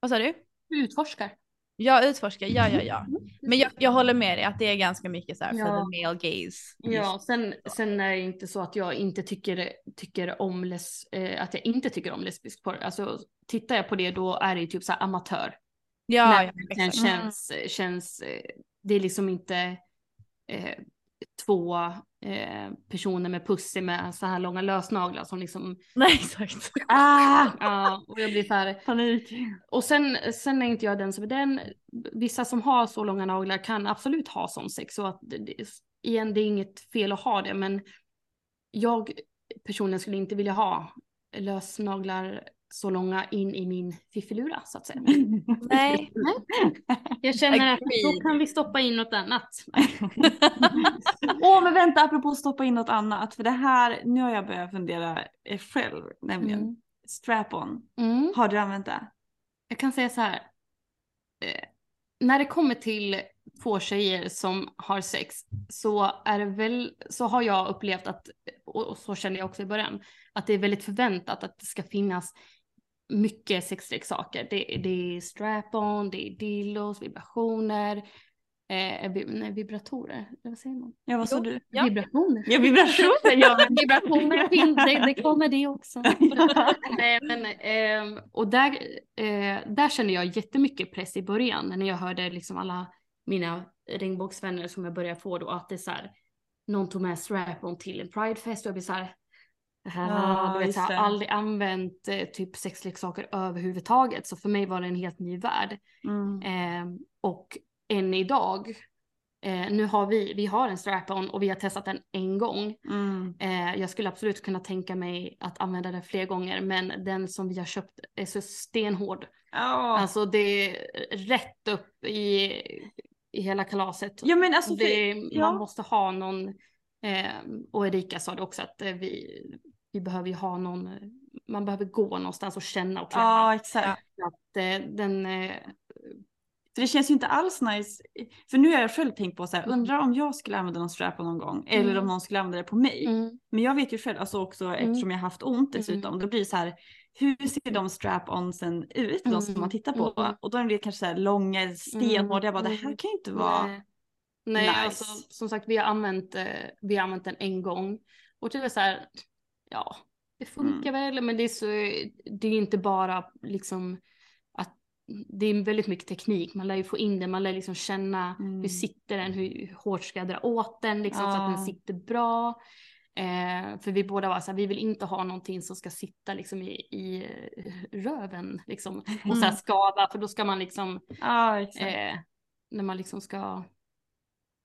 vad sa du? Du utforskar. Jag utforskar, ja ja ja. Men jag, jag håller med dig att det är ganska mycket så här Ja. för the male gaze. Ja, sen, sen är det inte så att jag inte tycker, tycker om les, eh, att jag inte tycker om lesbisk porr. Alltså tittar jag på det då är det ju typ så här amatör. Ja, ja exakt. känns, känns, eh, det är liksom inte eh, två eh, personer med pussy med så här långa lösnaglar som liksom, Nej exakt. Ah! ja, och jag blir så här, Panik. och sen, sen är inte jag den som är den, vissa som har så långa naglar kan absolut ha sån sex så att det, det, igen det är inget fel att ha det men jag personligen skulle inte vilja ha lösnaglar så långa in i min fiffilura så att säga. Nej. Jag känner att då kan vi stoppa in något annat. Åh men vänta apropå att stoppa in något annat för det här, nu har jag börjat fundera eh, själv nämligen. Mm. Strap-on, Mm. har du använt det? Jag kan säga så här. Eh, när det kommer till två tjejer som har sex så är det väl, så har jag upplevt att, och och så kände jag också i början, att det är väldigt förväntat att det ska finnas mycket sexleksaker. Det, det är strap-on, det är dildos, vibrationer, eh, vi, nej, vibratorer, vad säger man? Ja vad sa du? Ja. Vibrationer. Ja vibrationer ja, vibrationer finns, det, det kommer det också. Nej, men, ehm, och där, eh, där kände jag jättemycket press i början när jag hörde liksom alla mina regnbågsvänner som jag började få då att det är så här, någon tog med strap-on till en pridefest och jag blir så här, Ja, du vet, just så här, det. aldrig använt eh, typ sexleksaker överhuvudtaget så för mig var det en helt ny värld. Mm. Eh, och än idag, eh, nu har vi, vi har en strap-on och vi har testat den en gång. Mm. Eh, jag skulle absolut kunna tänka mig att använda den fler gånger men den som vi har köpt är så stenhård. Ja. Alltså det är rätt upp i, i hela kalaset. ja men alltså för, det, ja. Man måste ha någon, eh, och Erika sa det också att eh, vi, vi behöver ju ha någon, man behöver gå någonstans och känna och klämma. ja exakt. Att, eh, den, eh, För det känns ju inte alls nice. För nu har jag själv tänkt på så här, Mm. undrar om jag skulle använda någon strap-on någon gång. Eller Mm. om någon skulle använda det på mig. mm, Men jag vet ju själv, alltså också Mm. eftersom jag haft ont dessutom, då blir det så här, hur ser de strap-onsen ut, de som Mm. man tittar på? Mm. Och då är det kanske så här långa, stenhårda, jag bara det här Mm. kan ju inte vara... nej. Nej, nice. alltså som sagt vi har använt, eh, vi har använt den en gång. Och var så här, ja, det funkar Mm. väl, men det är så, det är inte bara liksom att det är väldigt mycket teknik, man lär ju få in det, man lär liksom känna Mm. hur sitter den, hur hårt ska jag dra åt den liksom, så att Ja. den sitter bra. Eh, för vi båda var så här, vi vill inte ha någonting som ska sitta liksom i, i röven liksom, och så här Mm. skada, för då ska man liksom, Ja eh, när man liksom ska,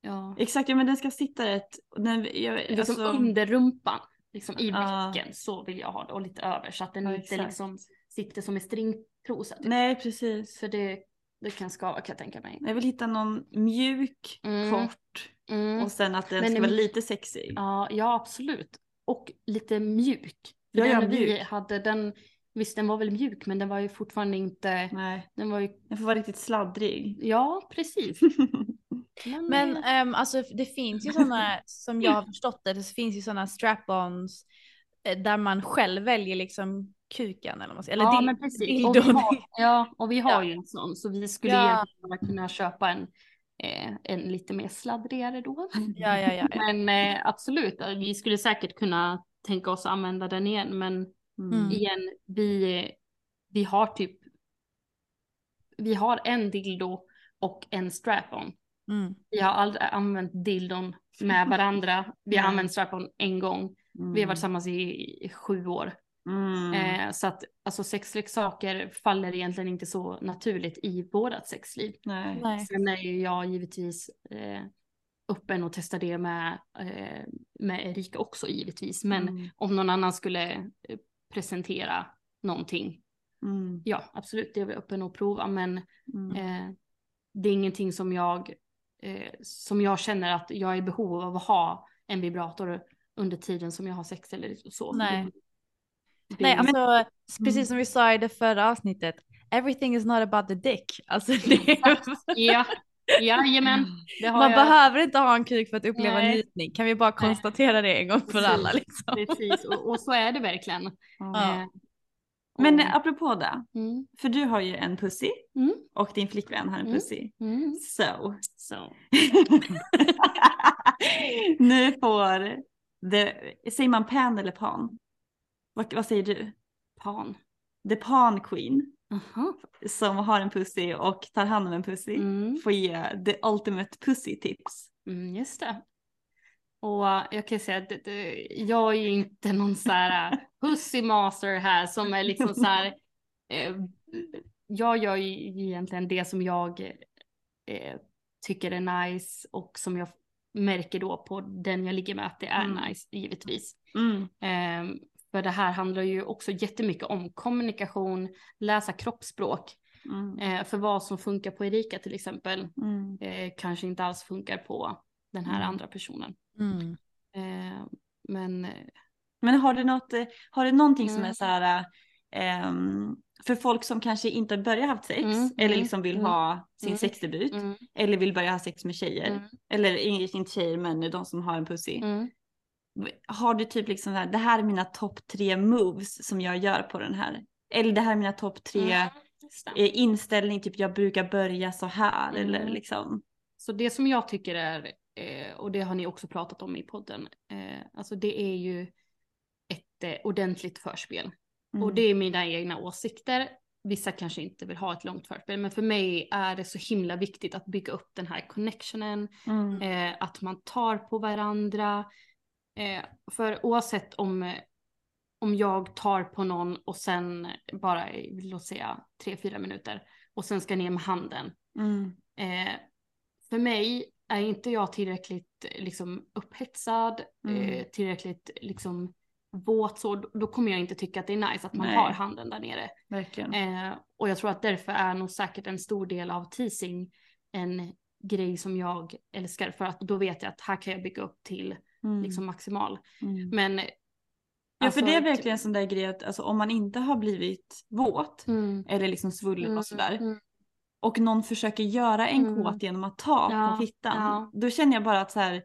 ja, Exakt, ja men den ska sitta rätt. Den, jag, liksom alltså, under rumpan, liksom i bäcken, så vill jag ha det och lite över så att den Ja, inte exakt. liksom sitter som en stringtrosa. Typ. Nej precis. För det, det kan skava kan jag tänka mig. Jag vill hitta någon mjuk, Mm. kort Mm. och sen att den Men ska vara lite sexig. Ja, ja, absolut. Och lite mjuk. För Ja, ja, den vi mjuk. hade, den, visst den var väl mjuk men den var ju fortfarande inte, Nej, den var ju, den får vara riktigt sladdrig. ja precis. Men, Men eh, ehm, alltså det finns ju sådana, som jag har förstått det, det finns ju sådana strap-ons eh, där man själv väljer liksom kuken eller vad man säger. Eller ja men precis. Och vi har, ja och vi har Ja. ju en sån så vi skulle Ja. kunna köpa en, eh, en lite mer sladdrigare då. Ja, ja, ja. ja. Men eh, absolut, eh, vi skulle säkert kunna tänka oss att använda den igen men Mm. igen, vi, vi har typ, vi har en dildo och en strap-on. Mm. Vi har aldrig använt dildon med varandra. Vi har Nej. använt strap-on en gång. Mm. Vi har varit tillsammans i, i sju år. Mm. Eh, så att alltså sexleksaker faller egentligen inte så naturligt i vårat sexliv. Nej. Nej. Sen är ju jag givetvis eh, öppen och testar det med, eh, med Erika också givetvis. Men Mm. om någon annan skulle eh, presentera någonting, Mm. ja absolut det är vi öppen att prova. Men Mm. eh, det är ingenting som jag, eh, som jag känner att jag är i behov av att ha en vibrator under tiden som jag har sex eller så. Nej. Det- Nej, alltså Mm. precis som vi sa i det förra avsnittet, everything is not about the dick. Alltså, det, Ja, jajamän. Det har man jag. behöver inte ha en kuk för att uppleva Nej. njutning. Kan vi bara konstatera det en gång för Precis. alla liksom? Precis, och, och så är det verkligen. Ja. Eh, Men och- apropå det, Mm, för du har ju en pussy mm, och din flickvän har en Mm. pussy. mm. Så. Så. nu får det, säger man pan eller pan? Vad, vad säger du? Pan. The pan queen Aha. som har en pussy och tar hand om en pussy Mm, får ge the ultimate pussy tips. mm, just det. Och eh, jag kan säga att jag är ju inte någon så här eh, pussy master här som är liksom så här. Eh, jag gör ju egentligen det som jag eh, tycker är nice och som jag märker då på den jag ligger med att det är Mm. nice givetvis. Mm. Ehm, för det här handlar ju också jättemycket om kommunikation, läsa kroppsspråk. Mm. Eh, för vad som funkar på Erika till exempel Mm. eh, kanske inte alls funkar på den här Mm. andra personen. Mm. Eh, men Men har du något, eh, har du någonting som Mm. är så här ehm, för folk som kanske inte har börjat haft sex Mm, eller mm, liksom vill mm, ha sin mm, sexdebut mm, eller vill börja ha sex med tjejer mm, eller inte tjejer men de som har en pussy. Har du typ liksom så här, det här är mina topp tre moves som jag gör på den här. Eller det här är mina topp tre Mm, eh, inställning, typ jag brukar börja så här Mm. eller liksom. Så det som jag tycker är, eh, och det har ni också pratat om i podden, eh, alltså det är ju ett ordentligt förspel. Mm. Och det är mina egna åsikter. Vissa kanske inte vill ha ett långt förspel, men för mig är det så himla viktigt att bygga upp den här connectionen, Mm. att man tar på varandra. Eh, för oavsett om, eh, om jag tar på någon och sen bara, låt säga, tre, fyra minuter och sen ska ner med handen. Mm. Eh, för mig är inte jag tillräckligt eh, liksom, upphetsad, Mm. eh, tillräckligt liksom, våt så, då- kommer jag inte tycka att det är nice att man Nej. har handen där nere. Eh, och jag tror att därför är nog säkert en stor del av teasing en grej som jag älskar för att då vet jag att här kan jag bygga upp till Mm. liksom maximal. Mm. Men Ja alltså, för det är verkligen en sån där grej att alltså, om man inte har blivit våt Mm, eller liksom svullen mm, och sådär mm, och någon försöker göra en Mm. kåt genom att ta Ja, på fittan. ja. Då känner jag bara att så här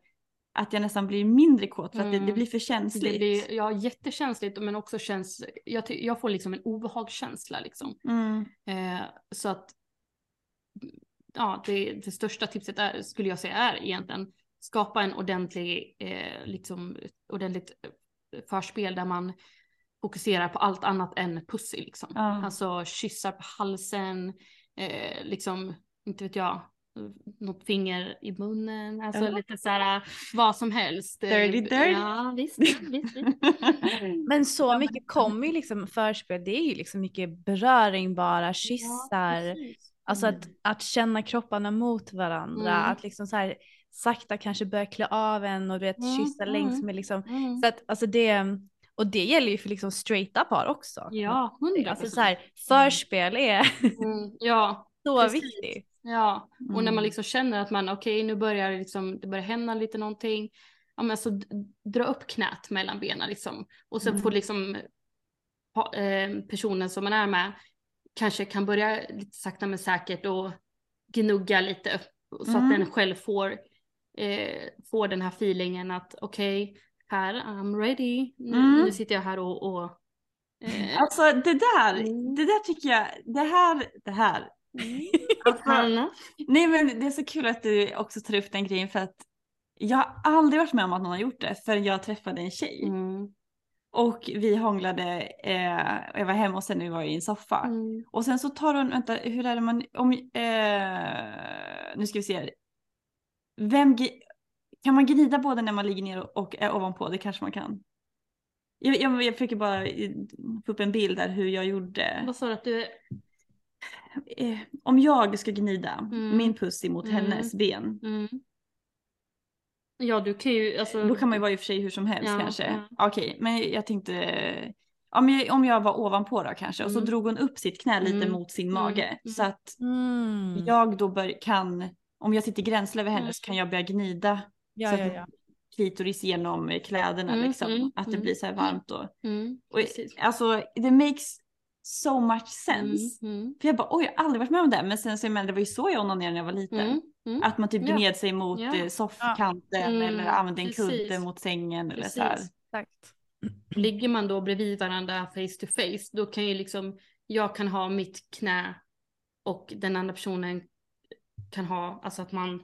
att jag nästan blir mindre kåt för att det, det Mm. blir för det känsligt. blir ja, jättekänsligt men också känns, jag, jag får liksom en obehagskänsla liksom. Mm. Eh, så att ja, det, det största tipset är, skulle jag säga är egentligen skapa en ordentlig, eh, liksom, ordentligt eh, förspel där man fokuserar på allt annat än pussy liksom. Ja. Alltså kyssar på halsen, eh, liksom, inte vet jag, något finger i munnen, alltså Ja. lite så här vad som helst. Dirty, Eh, dirty. Ja, visst, visst, visst. Men så mycket kommer ju liksom förspel, det är ju liksom mycket beröring bara, Ja, kyssar, precis. alltså att, att känna kropparna mot varandra, Mm. att liksom så här sakta kanske börja klä av en och du vet Mm, kyssa längs mm. med liksom, Mm. så att alltså det, och det gäller ju för liksom straighta par också. Ja, hundra Alltså så här, förspel är Mm, ja, så viktigt. ja. Och när Mm. man liksom känner att man, okej nu börjar liksom, det börjar hända lite någonting. Ja men så d- dra upp knät mellan benen liksom. Och sen Mm. får liksom ha, eh, personen som man är med kanske kan börja lite sakta men säkert och gnugga lite så Mm. att den själv får, eh, får den här feelingen att okej, här, I'm ready. Nu, Mm. nu sitter jag här och, och eh, Alltså det där, Mm. det där tycker jag, det här, det här. Alltså, Hanna. nej men det är så kul att du också tar upp den grejen för att jag har aldrig varit med om att någon har gjort det förrän jag träffade en tjej. Mm. Och vi hånglade, eh, jag var hemma och sen vi var i en soffa. Mm. Och sen så tar hon, vänta hur är det man, om, eh, nu ska vi se. Vem, kan man gnida både när man ligger ner och, är ovanpå? Det kanske man kan. Jag, jag, jag försöker bara eh, få upp en bild där hur jag gjorde. Vad sa du att du? Eh, om jag ska gnida Mm. min pussy mot Mm. hennes ben. Mm. Ja du kan ju alltså. Då kan man ju vara i och för sig hur som helst Ja, kanske. Okej, men jag tänkte ja, men om jag var ovanpå då kanske och så Mm. drog hon upp sitt knä lite Mm. mot sin Mm. mage. Så att jag då bör, kan, om jag sitter gränsle över henne så kan jag börja gnida Ja, så ja, att ja. klitoris genom eh, kläderna Mm, liksom. mm, att det mm. blir så här varmt och, Mm, och precis. alltså det makes so much sense. Mm, mm, För jag bara oj jag har aldrig varit med om det men sen så men det var ju så jag onanerade när jag var liten. mm, mm. Att man typ gned sig mot eh, soffkanten Mm, eller använde en precis. kudde mot sängen eller så här. Exakt. Ligger man då bredvid varandra face to face, då kan ju liksom, jag kan ha mitt knä och den andra personen kan ha, alltså att man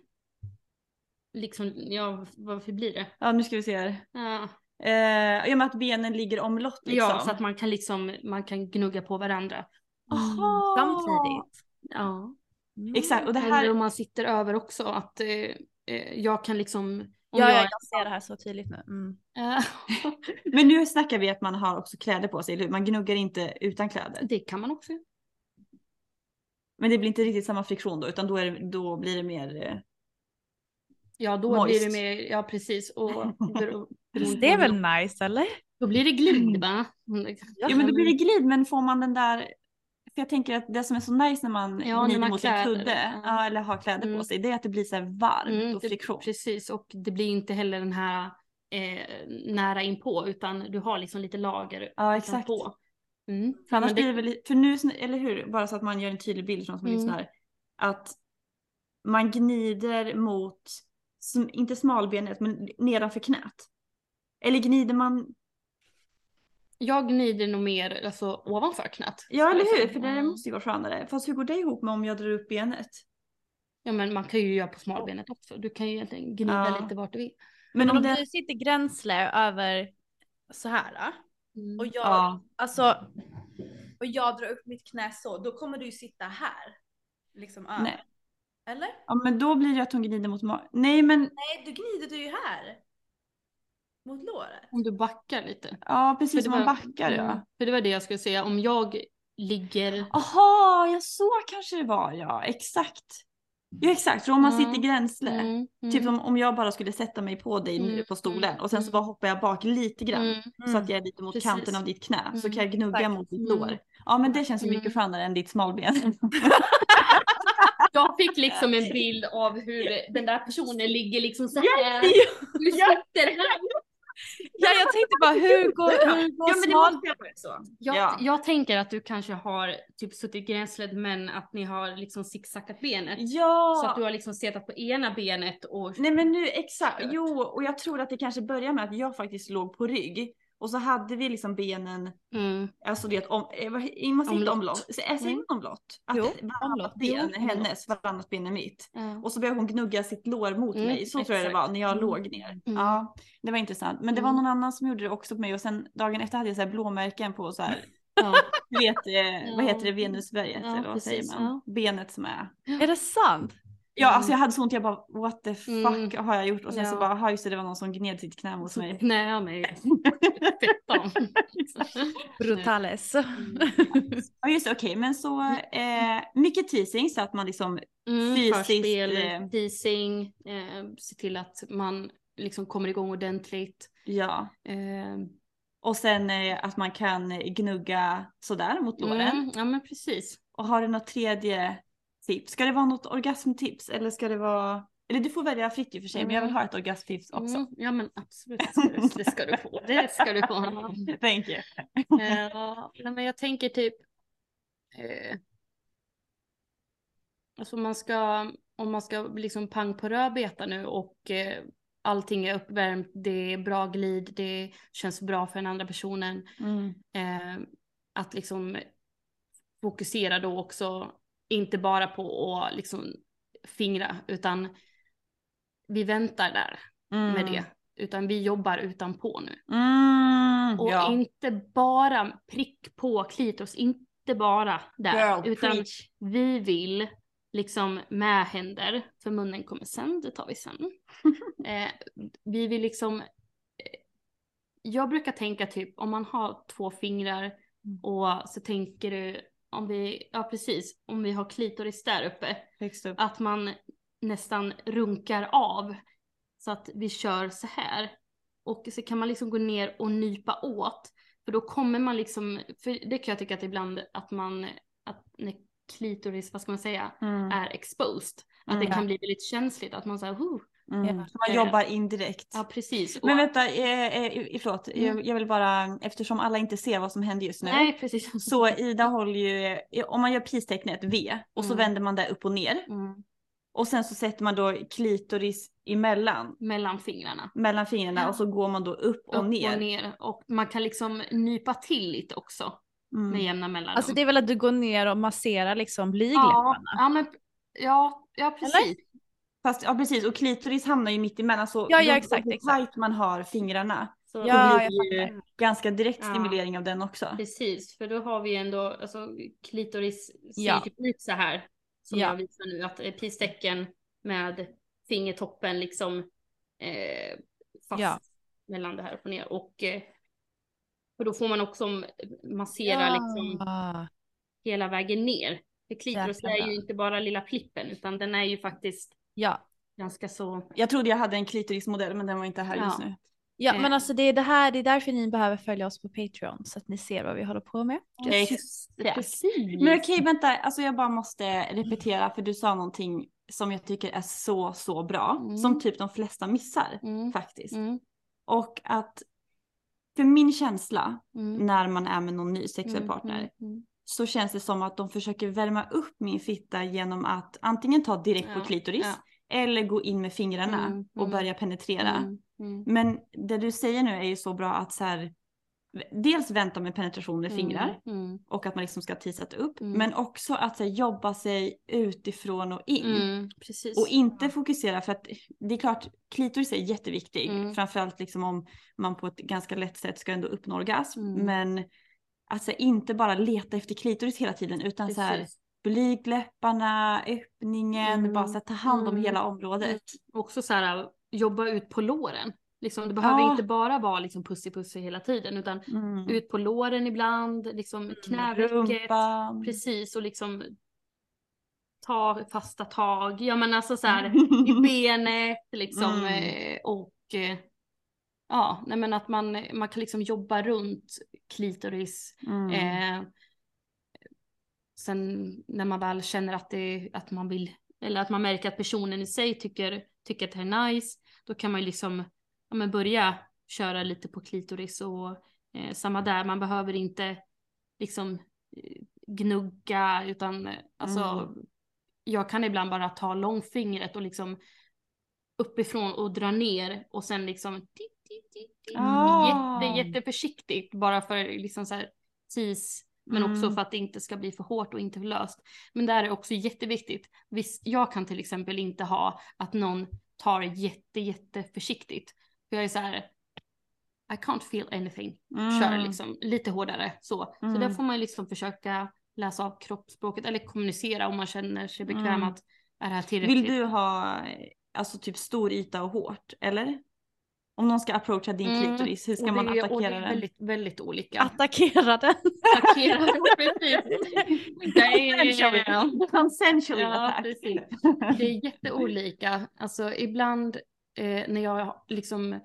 liksom, ja varför blir det? Ja nu ska vi se här. Ja, Eh, I och med att benen ligger omlott liksom. ja så att man kan liksom, man kan gnugga på varandra. Aha. Samtidigt. Ja. Exakt och det Eller här. om man sitter över också, att eh, eh, jag kan liksom, om Ja, ja, jag, jag ser det här så tydligt nu. Mm. Men nu snackar vi att man har också kläder på sig. eller? Man gnuggar inte utan kläder. det kan man också. Men det blir inte riktigt samma friktion då utan då, är det, då blir det mer. Eh, Ja då Moist. blir det mer, ja precis. Och Det är väl nice eller? då blir det glid va? ja men då blir det glid men får man den där. För jag tänker att det som är så nice när man Ja, när gnider man mot en kudde ja. ja, eller har kläder Mm. på sig det är att det blir så här varmt Mm, och det- friktion. Precis, och det blir inte heller den här eh, nära inpå utan du har liksom lite lager Ja exakt. på. Mm. För annars det- blir det väl, för nu, eller hur, bara så att man gör en tydlig bild för de som Mm. lyssnar. Att man gnider mot, inte smalbenet, men nedanför knät. Eller gnider man, Jag gnider nog mer alltså, ovanför knät. ja eller hur, för det Mm. måste ju vara skönare. Fast hur går det ihop med om jag drar upp benet? Ja men man kan ju göra på smalbenet också. Du kan ju egentligen gnida Ja. lite vart du vill. Men Men om om det, du sitter gränsle över så här. då. Och jag, ja, alltså, och jag drar upp mitt knä så, då kommer du ju sitta här. Liksom över. Nej. Eller? ja men då blir det att hon gnider mot ma- Nej men, Nej, du gnider du ju här. Mot låret. Om du backar lite. ja precis man var- backar ja. Mm. För det var det jag skulle säga. Om jag ligger... Aha, ja så kanske det var ja, exakt. Ja exakt, för om man Mm. sitter gränsle. Mm, mm, Typ som om jag bara skulle sätta mig på dig nu Mm, på stolen mm, och sen så mm. bara hoppar jag bak lite grann. Så att jag är lite mot Precis. kanten av ditt knä. Så kan jag gnugga exakt. mot ditt lår. Ja men det känns ju mycket Mm. skönare än ditt smalben. Jag fick liksom en bild av hur den där personen ligger liksom så här. Du sitter här. Ja, jag tänkte bara hur går, hur går ja men det måste vara så. Jag, Ja. jag tänker att du kanske har typ suttit gränslet men att ni har liksom zigzackat benet. Ja. Så att du har liksom setat på ena benet och... Nej men nu exakt, jo och jag tror att det kanske börjar med att jag faktiskt låg på rygg. Och så hade vi liksom benen, Mm. alltså det om, eh, man säger inte Omlott. jag säger Mm. omlott. Att Jo, varannat ben är hennes, varannat ben är mitt. Ja. Och så började hon gnugga sitt lår mot Mm, mig, så tror jag det exakt. var när jag Mm. låg ner. Mm. Ja, det var intressant. Men det var Mm. någon annan som gjorde det också på mig och sen dagen efter hade jag så här blåmärken på så här, Ja. vet, eh, vad Ja. heter det, venusberget Ja, eller vad säger precis, man? Benet som är. Är det sant? Ja, alltså jag hade så ont, jag bara what the fuck Mm. har jag gjort? Och sen så Ja. bara, aha just det, det var någon som gned sitt knä mot Så mig. knä mig. Fettan. Brutales. Ja just det, okej men så eh, mycket teasing så att man liksom, Mm, Fysiskt, förspel, eh, teasing, eh, se till att man liksom kommer igång ordentligt. ja. Eh, Och sen eh, att man kan gnugga sådär mot låren. mm, ja men precis. Och har du något tredje tips? Ska det vara något orgasmtips eller ska det vara? eller du får välja fritt i och för sig, men jag vill ha ett orgasmtips också. Mm, ja men absolut, det ska, du, få. Det ska du få. Thank you. Nej, men jag tänker typ. Eh, alltså man ska, om man ska liksom pang på rödbeta nu och eh, allting är uppvärmt, det är bra glid, det känns bra för den andra personen. Mm. Eh, att liksom fokusera då också, inte bara på att liksom fingra, utan vi väntar där Mm. med det. Utan vi jobbar utanpå nu. Mm. Och ja. inte bara prick på klitoris, inte bara där. Girl, utan preach. vi vill liksom med händer, för munnen kommer sen, det tar vi sen. eh, vi vill liksom, eh, jag brukar tänka typ om man har två fingrar Mm. och så tänker du om vi, ja precis, om vi har klitoris där uppe, upp. att man nästan runkar av så att vi kör så här. Och så kan man liksom gå ner och nypa åt. För då kommer man liksom, för det kan jag tycka att ibland att man, att när klitoris, vad ska man säga, Mm. är exposed. Att Mm. det kan bli väldigt känsligt, att man säger, Mm. Så man Eh, jobbar indirekt. ja precis. Men Och- vänta, eh, eh, förlåt. Mm. Jag, jag vill bara, eftersom alla inte ser vad som händer just nu. Nej, precis. Så Ida håller ju, om man gör peace-tecknet V och så Mm. vänder man det upp och ner. Mm. Och sen så sätter man då klitoris emellan, Mellan fingrarna. mellan fingrarna Ja. och så går man då upp och Upp ner. och ner. Och man kan liksom nypa till lite också Mm. med jämna mellanrum. Alltså det är väl att du går ner och masserar liksom ja, blygdläpparna? ja, men, ja, ja, precis. Fast ja precis, och klitoris hamnar ju mitt emellan så Ja, ja, exakt, hur tight man har fingrarna Så, Ja, blir det ju ganska direkt Ja. stimulering av den också. Precis, för då har vi ändå, alltså klitoris ser Ja. typ ut så här. Som Ja. jag visar nu, att eh, pistecken med fingertoppen liksom eh, fast Ja. mellan det här upp och ner. Och, eh, och då får man också massera liksom Ah, hela vägen ner. För klitoris är ju inte bara lilla plippen, utan den är ju faktiskt ja. ganska så... Jag trodde jag hade en klitorismodell men den var inte här Ja. just nu. Ja Eh. men alltså det är det här, det är därför ni behöver följa oss på Patreon så att ni ser vad vi håller på med. Exakt. Precis. Men okej vänta, alltså jag bara måste repetera för du sa någonting som jag tycker är så så bra. Mm. Som typ de flesta missar Mm. faktiskt. Mm. Och att för min känsla Mm. när man är med någon ny sexuell Mm, partner mm, så känns det som att de försöker värma upp min fitta genom att antingen ta direkt på Ja, klitoris ja. Eller gå in med fingrarna Mm, och mm, börja penetrera. Mm, mm. Men det du säger nu är ju så bra att så här, dels vänta med penetration med fingrar och att man liksom ska tisat upp. Mm. Men också att så här, jobba sig utifrån och in. mm, precis. Och inte fokusera för att det är klart klitoris är jätteviktig. Mm. Framförallt liksom om man på ett ganska lätt sätt ska ändå uppnå orgasm. Mm. Men alltså inte bara leta efter klitoris hela tiden utan så här Precis. blygdläpparna, öppningen, Mm. bara så här, ta hand om Mm. hela området. Också så här jobba ut på låren. Liksom, det behöver Ja. inte bara vara liksom pussy pussy hela tiden utan Mm. ut på låren ibland, liksom knävecket. Rumpan. Precis och liksom ta fasta tag. Ja men alltså så här i benet liksom Mm. eh, och eh, ja, nej men att man, man kan liksom jobba runt klitoris. Mm. Eh, sen när man väl känner att, det, att man vill, eller att man märker att personen i sig tycker, tycker att det är nice, då kan man ju liksom ja, men börja köra lite på klitoris och eh, samma där, man behöver inte liksom eh, gnugga utan eh, alltså Mm. jag kan ibland bara ta långfingret och liksom uppifrån och dra ner och sen liksom titt, titt, titt, titt. Ah. jätte, jätteförsiktigt bara för liksom så här tis men också Mm. för att det inte ska bli för hårt och inte för löst. Men det här är också jätteviktigt. Visst, jag kan till exempel inte ha att någon tar jätte, jätte försiktigt. För jag är så här, I can't feel anything. Kör Mm. liksom lite hårdare så. Så Mm. där får man liksom försöka läsa av kroppsspråket eller kommunicera om man känner sig bekväm Mm. att är det här tillräckligt? Vill du ha eh, alltså typ stor yta och hårt eller? Om någon ska approacha din Mm. klitoris, hur ska Och man det är- och attackera det är den? väldigt, väldigt olika. Attackera den. Attackera, precis. Det är- Ja, precis. Det är jätteolika. Alltså ibland eh, när jag liksom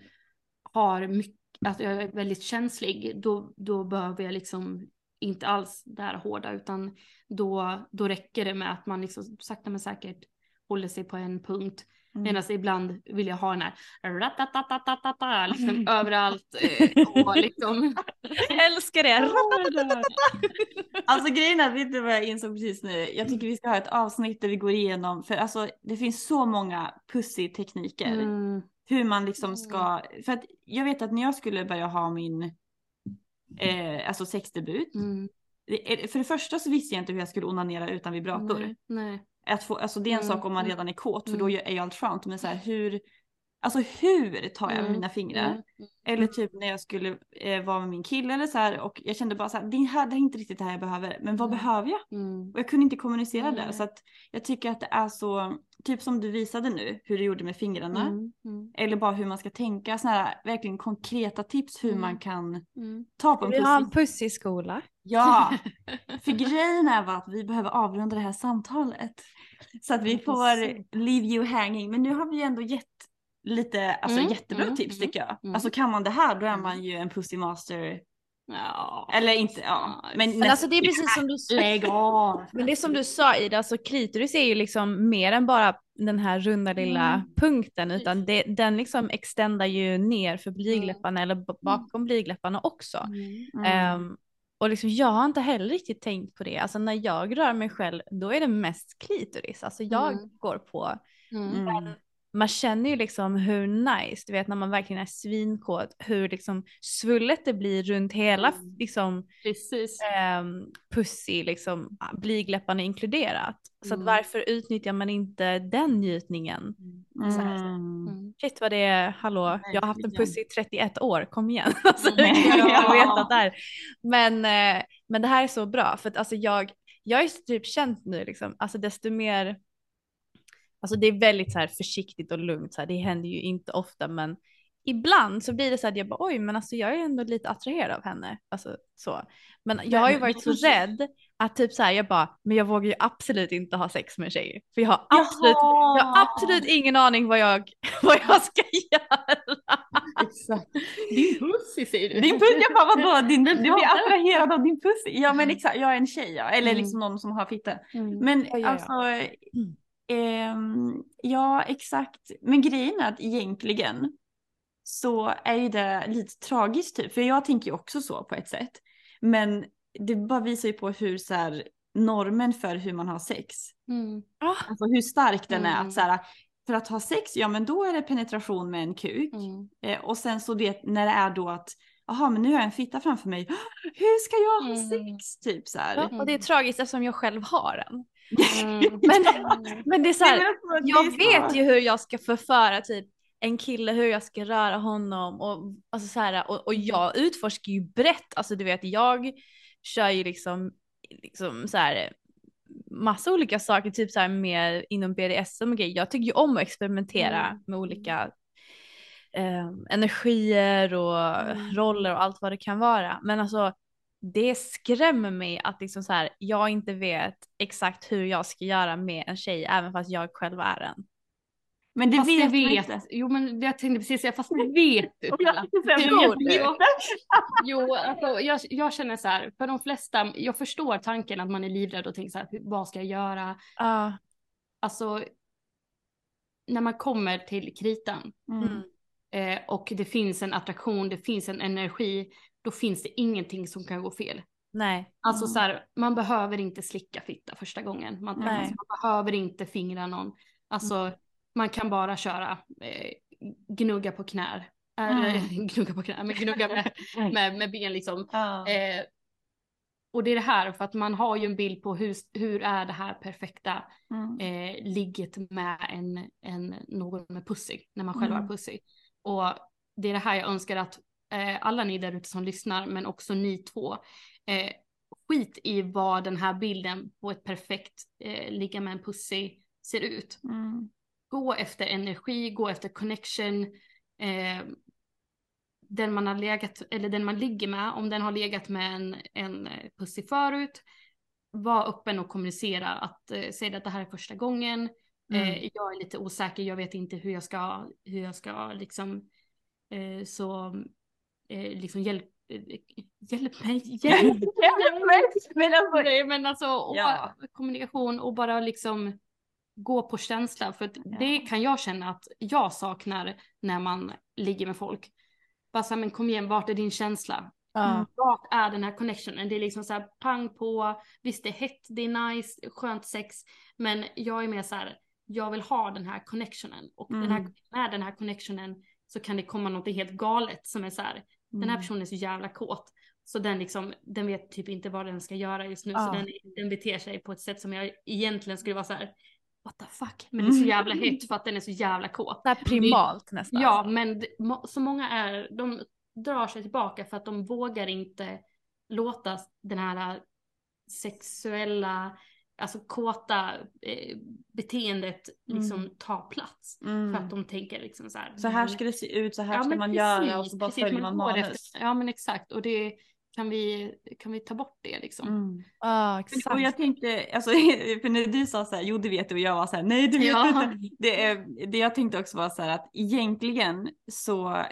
har mycket, att jag är väldigt känslig, då, då behöver jag liksom inte alls det här hårda, utan då, då räcker det med att man liksom sakta men säkert håller sig på en punkt. Mm. Medan ibland vill jag ha den här ratatatatata, liksom överallt eh, och liksom. Älskar det. Alltså grejen är, vet du vad jag insåg precis nu? Jag tycker vi ska ha ett avsnitt där vi går igenom, för alltså det finns så många pussy-tekniker. Mm. Hur man liksom ska, för att jag vet att när jag skulle börja ha min eh, alltså sexdebut. Mm. För det första så visste jag inte hur jag skulle onanera utan vibrator. Nej, nej. Att få, alltså det är en Mm, sak om man mm, redan är kåt för mm. då är ju allt skönt. Men så här, hur, alltså hur tar jag Mm, mina fingrar? mm, Eller typ när jag skulle eh, vara med min kille eller så här och jag kände bara så här, det här det är inte riktigt det här jag behöver. Men vad Mm. behöver jag? Mm. Och jag kunde inte kommunicera det. Så att jag tycker att det är så, typ som du visade nu, hur du gjorde med fingrarna. Mm. Mm. Eller bara hur man ska tänka, såna här verkligen konkreta tips hur Mm. man kan Mm. ta på en Vi har en pussy-skola. Ja, för grejen är att vi behöver avrunda det här samtalet. Så att vi får leave you hanging. Men nu har vi ändå gett lite, alltså Mm, jättebra mm, tips mm, tycker jag. mm. Alltså kan man det här då är man ju en pussy master. Ja. Eller inte, ja. Men, Men alltså det är precis som du sa. Men det är som du sa Ida, alltså klitoris är ju liksom mer än bara den här runda lilla Mm. punkten utan det, den liksom extendar ju ner för blygdläpparna eller bakom blygdläpparna också. Mm. Och liksom, jag har inte heller riktigt tänkt på det. Alltså när jag rör mig själv då är det mest klitoris. Alltså jag Mm. går på. Mm. Mm. Man känner ju liksom hur nice, du vet när man verkligen är svinkåt, hur liksom svullet det blir runt hela Mm. liksom Precis. um, pussy, liksom blygdläpparna inkluderat. Så att Mm. varför utnyttjar man inte den njutningen? Så här. Mm. Mm. Shit vad det är, hallå, jag har haft en pussy i 31 år, kom igen. Alltså, Ja. här? Men, eh, men det här är så bra för att alltså jag, jag har ju typ känt nu liksom, alltså desto mer, alltså det är väldigt så här försiktigt och lugnt, så här, det händer ju inte ofta men ibland så blir det så att jag bara oj men alltså jag är ändå lite attraherad av henne. Alltså så. Men jag har ju varit så rädd att typ så här jag bara men jag vågar ju absolut inte ha sex med en tjej. För jag har absolut, Jaha! jag har absolut ingen aning vad jag, vad jag ska göra. Exakt. Din pussy säger du. Din pussy, jag bara vadå? Din, du blir attraherad av din pussy? Ja men exakt, jag är en tjej ja. Eller Mm. liksom någon som har fitta. Mm. Men Ja, ja, ja. alltså, ehm, ja exakt. Men grejen är att egentligen så är ju det lite tragiskt typ. För jag tänker ju också så på ett sätt. Men det bara visar ju på hur så här, normen för hur man har sex. Mm. Alltså hur stark den är. Mm. Att så här, för att ha sex, ja men då är det penetration med en kuk. Mm. Eh, och sen så det när det är då att, jaha men nu har jag en fitta framför mig. Hur ska jag ha Mm. sex? Typ så här. Ja, och det är tragiskt eftersom jag själv har en. Mm. Men, men det är så här, jag vet ju hur jag ska förföra typ en kille, hur jag ska röra honom och, alltså så här, och, och jag utforskar ju brett, alltså du vet jag kör ju liksom, liksom så här massa olika saker, typ så här mer inom BDSM och grejer. Jag tycker ju om att experimentera Mm. med olika eh, energier och Mm. roller och allt vad det kan vara. Men alltså det skrämmer mig att liksom så här, jag inte vet exakt hur jag ska göra med en tjej även fast jag själv är en. Men det Fast vet man vet. inte. Jo men jag tänkte precis säga, fast det vet du. Jag. Jo, alltså, jag, jag känner så här, för de flesta, jag förstår tanken att man är livrädd och tänker så här, "Hur- vad ska jag göra? Ja. Alltså, när man kommer till kritan Mm. eh, och det finns en attraktion, det finns en energi, då finns det ingenting som kan gå fel. Nej. Alltså Mm. så här, man behöver inte slicka fitta första gången man Nej. träffas, man behöver inte fingra någon. Alltså, man kan bara köra eh, gnugga på knär. Eller Mm. gnugga på knär, men gnugga med, med, med ben liksom. Ja. Eh, och det är det här för att man har ju en bild på hur, hur är det här perfekta Mm. eh, ligget med en, en, någon med pussy, när man själv Mm. har pussy. Och det är det här jag önskar att alla ni där ute som lyssnar, men också ni två, eh, skit i vad den här bilden på ett perfekt eh, ligga med en pussy ser ut. Mm. Gå efter energi, gå efter connection. Eh, den man har legat, eller den man ligger med, om den har legat med en, en eh, pussy förut, var öppen och kommunicera att eh, säga att det här är första gången. Mm. Eh, jag är lite osäker, jag vet inte hur jag ska, hur jag ska liksom, eh, så, eh, liksom hjälp, eh, hjälp mig, hjälp men, men alltså, Nej men alltså och Ja. kommunikation och bara liksom gå på känsla. För att det kan jag känna att jag saknar när man ligger med folk. Bara så här, men kom igen, vart är din känsla? Ja. Vart är den här connectionen? Det är liksom så här pang på, visst det är hett, det är nice, skönt sex, men jag är mer så här, jag vill ha den här connectionen och den här, Mm. med den här connectionen så kan det komma något helt galet som är så här, den Mm. här personen är så jävla kåt. Så den liksom, den vet typ inte vad den ska göra just nu. Ja. Så den, den beter sig på ett sätt som jag egentligen skulle vara så här, what the fuck. Men det är så jävla Mm. hett för att den är så jävla kåt. Så här primalt nästan. Ja, men det- så många är, de drar sig tillbaka för att de vågar inte låta den här sexuella, alltså kåta eh, beteendet liksom ta plats. Mm. För att de tänker liksom så här. Så här ska det se ut, så här Ja, ska man precis, göra och så bara precis, följer man går manus. efter- Ja men exakt och det kan vi, kan vi ta bort det liksom. Mm. Men- exakt. Och jag tänkte, alltså, för när du sa så här, jo det vet du och jag var så här, nej det vet Ja. du inte. Det, det jag tänkte också var så här att egentligen så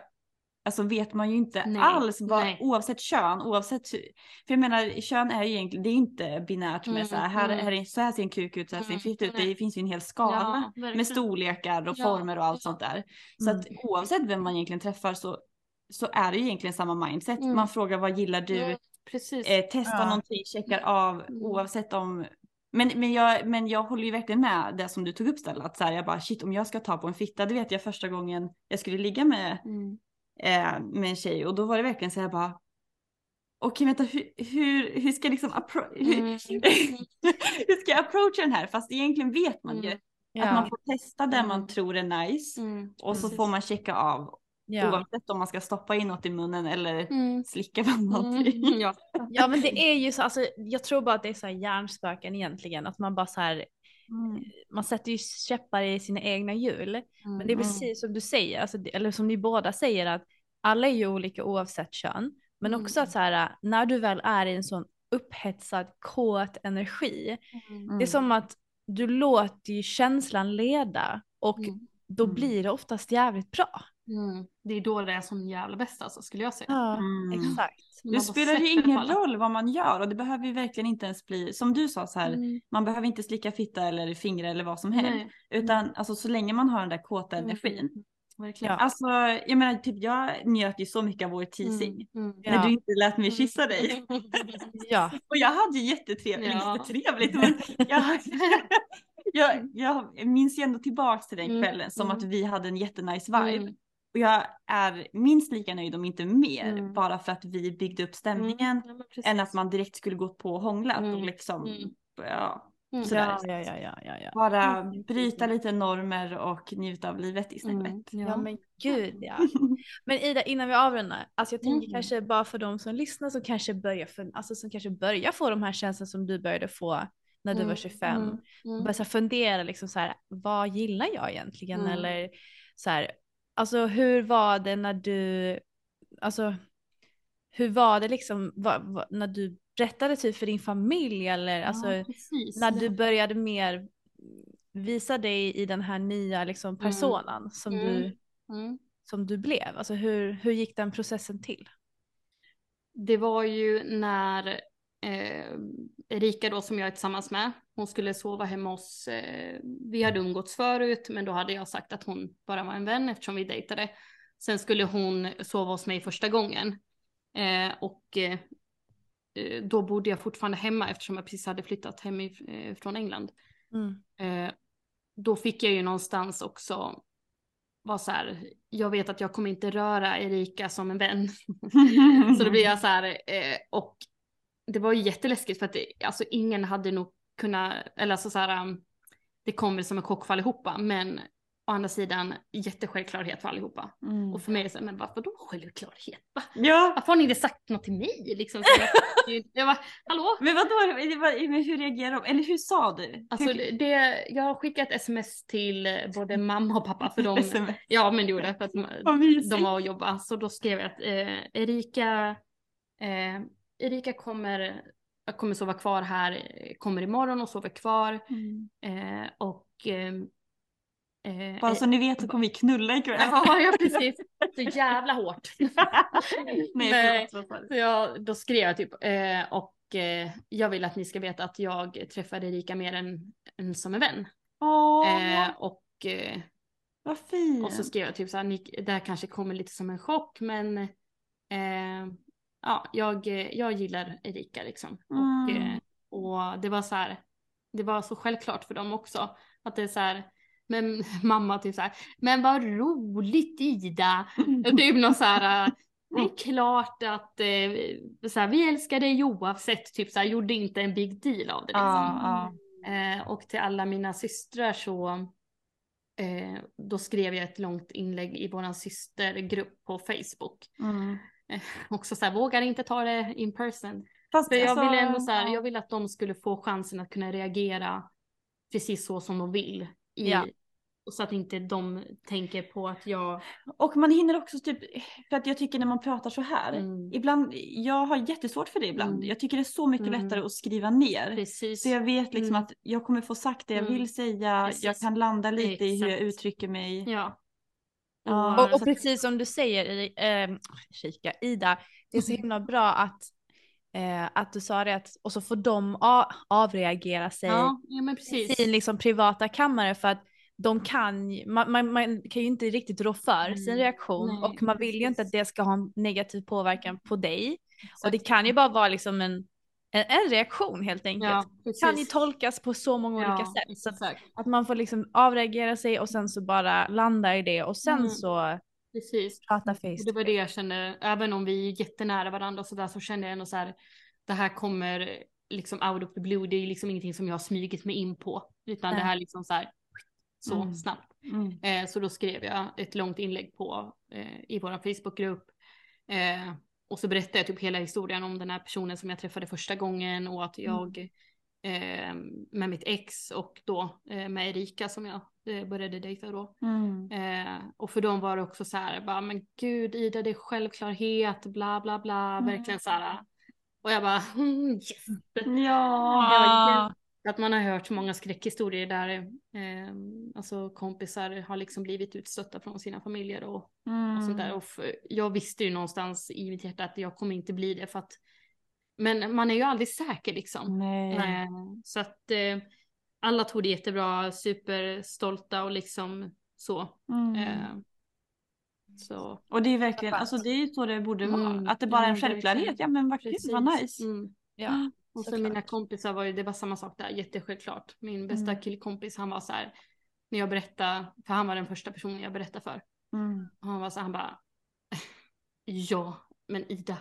alltså vet man ju inte Nej, alls vad, nej. oavsett kön, oavsett hur, för jag menar kön är ju egentligen, det är inte binärt med Mm, så här, här, mm. här är, så här ser en kuk ut, så här ser en Mm, fitta ut, nej. det finns ju en hel skala Ja, med storlekar och Ja, former och allt sånt där. Så Mm. att oavsett vem man egentligen träffar så, så är det ju egentligen samma mindset. Mm. Man frågar vad gillar du? Precis. eh, testa Ja. någonting, checkar av Mm. oavsett om men, men, jag, men jag håller ju verkligen med det som du tog upp Stella, att så här, jag bara shit om jag ska ta på en fitta, det vet jag första gången jag skulle ligga med, Mm. Eh, med en tjej och då var det verkligen så här bara okej vänta hur, hur, hur ska jag liksom appro- hur, Mm. hur ska jag approacha den här fast egentligen vet man ju Mm. att man Ja. får testa det man Mm. tror är nice Mm, och så får man checka av Ja. oavsett om man ska stoppa in något i munnen eller Mm. slicka på någonting. Mm. Ja. ja men det är ju så, alltså, jag tror bara att det är så här hjärnspöken egentligen, att man bara så här, Mm. man sätter ju käppar i sina egna hjul. Men det är Mm. precis som du säger, alltså, eller som ni båda säger att alla är ju olika oavsett kön. Men Mm. också att så här, när du väl är i en sån upphetsad, kåt energi, Mm. det är som att du låter ju känslan leda och Mm. då Mm. blir det oftast jävligt bra. Mm. Det är då det är som jävla bäst alltså skulle jag säga. Ja, Mm. exakt. Det spelar ju ingen alla. roll vad man gör och det behöver ju verkligen inte ens bli, som du sa så här, Mm. man behöver inte slicka fitta eller fingrar eller vad som helst. Nej. Utan alltså så länge man har den där kåta energin. Mm. Verkligen. Ja. Alltså jag menar typ jag njöt ju så mycket av vår teasing. Mm. Mm. Ja. När du inte lät mig kyssa dig. Ja, Och jag hade ju jättetrevligt, Ja. jättetrevligt men jag, jag, jag minns ju ändå tillbaks till den Mm, kvällen som mm. att vi hade en jättenice vibe. Mm. Och jag är minst lika nöjd om inte mer Mm. bara för att vi byggde upp stämningen. Ja, än att man direkt skulle gått på och hånglat och Mm, liksom mm. ja, Mm. sådär. ja, ja, ja, ja, ja, ja. bara Mm. bryta lite normer och njuta av livet istället. Mm. Ja men gud ja. Men Ida innan vi avrundar, alltså jag tänker Mm. kanske bara för de som lyssnar som kanske börjar, för, alltså som kanske börjar få de här känslorna som du började få när du var Mm, 25. mm, mm. Börja fundera liksom så här, vad gillar jag egentligen? Mm. Eller så här, alltså hur var det när du, alltså hur var det liksom vad, vad, när du berättade typ för din familj eller alltså ja, precis. när du började mer visa dig i den här nya liksom personan som, Mm. du, Mm. som du blev? Alltså hur, hur gick den processen till? Det var ju när eh, Erika då som jag är tillsammans med, hon skulle sova hemma hos, eh, vi hade umgåtts förut men då hade jag sagt att hon bara var en vän eftersom vi dejtade. Sen skulle hon sova hos mig första gången. Eh, och eh, eh, då bodde jag fortfarande hemma eftersom jag precis hade flyttat hem if- eh, från England. Mm. Eh, då fick jag ju någonstans också vara så här, jag vet att jag kommer inte röra Erika som en vän. Så då blir jag så här, eh, och det var ju jätteläskigt för att det, alltså ingen hade nog kunnat, eller alltså så här, um, det kom väl som en chock för allihopa, men å andra sidan jättesjälvklarhet för allihopa. Mm. Och för mig är det så här, men varför då självklarhet? Va? Ja, Varför har ni inte sagt något till mig liksom? Så jag, jag bara, hallå? men vadå, men hur reagerade de? Eller hur sa du? Alltså det, jag har skickat sms till både mamma och pappa för de, SMS. ja men det gjorde jag för att de var och jobbade. Så då skrev jag att eh, Erika, eh, Erika kommer, kommer sova kvar här, eh, kommer imorgon och sover kvar. Mm. Eh, och eh, eh, Bara så ni vet så kommer vi knulla ikväll. Ja, ja precis. Så jävla hårt. Nej, förlåt? Så jag, då skrev jag typ, eh, och eh, jag vill att ni ska veta att jag träffade Erika mer än, än som en vän. Åh, Eh, och, eh, vad fint. och så skrev jag typ så här, "Ni- det här kanske kommer lite som en chock men eh, ja, jag, eh, jag gillar Erika liksom. Och, Mm. och det var så här, det var så självklart för dem också. Att det är så här, men mamma typ så här, men vad roligt Ida. Typ någon så här, eh, det är klart att så här, vi älskar dig oavsett, typ så här, gjorde inte en big deal av det liksom. Ja. Eh, och till alla mina systrar så då skrev jag ett långt inlägg i våran systergrupp på Facebook. Mm. Också så här, vågar inte ta det in person. Fast För jag alltså, ville ändå så här, ja. jag vill att de skulle få chansen att kunna reagera precis så som de vill. I, Ja. Så att inte de tänker på att jag... Och man hinner också typ, för att jag tycker när man pratar så här, Mm. ibland, jag har jättesvårt för det ibland. Mm. Jag tycker det är så mycket Mm. lättare att skriva ner. Precis. Så jag vet liksom Mm. att jag kommer få sagt det jag Mm. vill säga, Precis. jag kan landa lite i hur jag Exakt. uttrycker mig. Ja. Ja. Och, och precis som du säger, eh, Erika, Ida, det är så himla bra att, eh, att du sa det, att, och så får de avreagera sig Ja, ja, i sin liksom privata kammare för att de kan, man, man, man kan ju inte riktigt rå för sin Mm, reaktion nej, och man vill ju inte att det ska ha en negativ påverkan på dig. Exakt. Och det kan ju bara vara liksom en, en, en reaktion helt enkelt. Ja, det kan ju tolkas på så många Ja, olika sätt. Så att, att man får liksom avreagera sig och sen så bara landa i det och sen Mm. så Precis. prata face det var det jag kände, även om vi är jättenära varandra och sådär så kände jag ändå så här, det här kommer liksom out of the blue, det är liksom ingenting som jag har smugit mig in på, utan Nej. det här liksom så här, så Mm. snabbt. Mm. Eh, så då skrev jag ett långt inlägg på, eh, i vår Facebookgrupp. Eh, och så berättade jag typ hela historien om den här personen som jag träffade första gången och att jag eh, med mitt ex och då eh, med Erika som jag eh, började dejta då. Mm. Eh, och för dem var det också så här, bara, men gud Ida det är självklarhet, bla bla bla, Mm. verkligen så här. Och jag bara, mm, yes. Ja. Att man har hört så många skräckhistorier där eh, alltså kompisar har liksom blivit utstötta från sina familjer och, och sånt där. Mm. Och jag visste ju någonstans i mitt hjärta att jag kommer inte bli det för att men man är ju aldrig säker liksom. Nej. Eh, så att eh, alla tog det jättebra, superstolta och liksom så. Mm. Eh, så. Och det är verkligen, alltså det är ju så det borde vara. Mm. Att det bara är en Ja, självklarhet. Ja men vad kul, vad nice. Mm. ja. Och så mina kompisar var ju, det var samma sak där, jättesjälvklart. Min bästa Mm. killkompis han var så här, när jag berättade, för han var den första personen jag berättade för. Mm. Och han var så här, han bara, ja men Ida,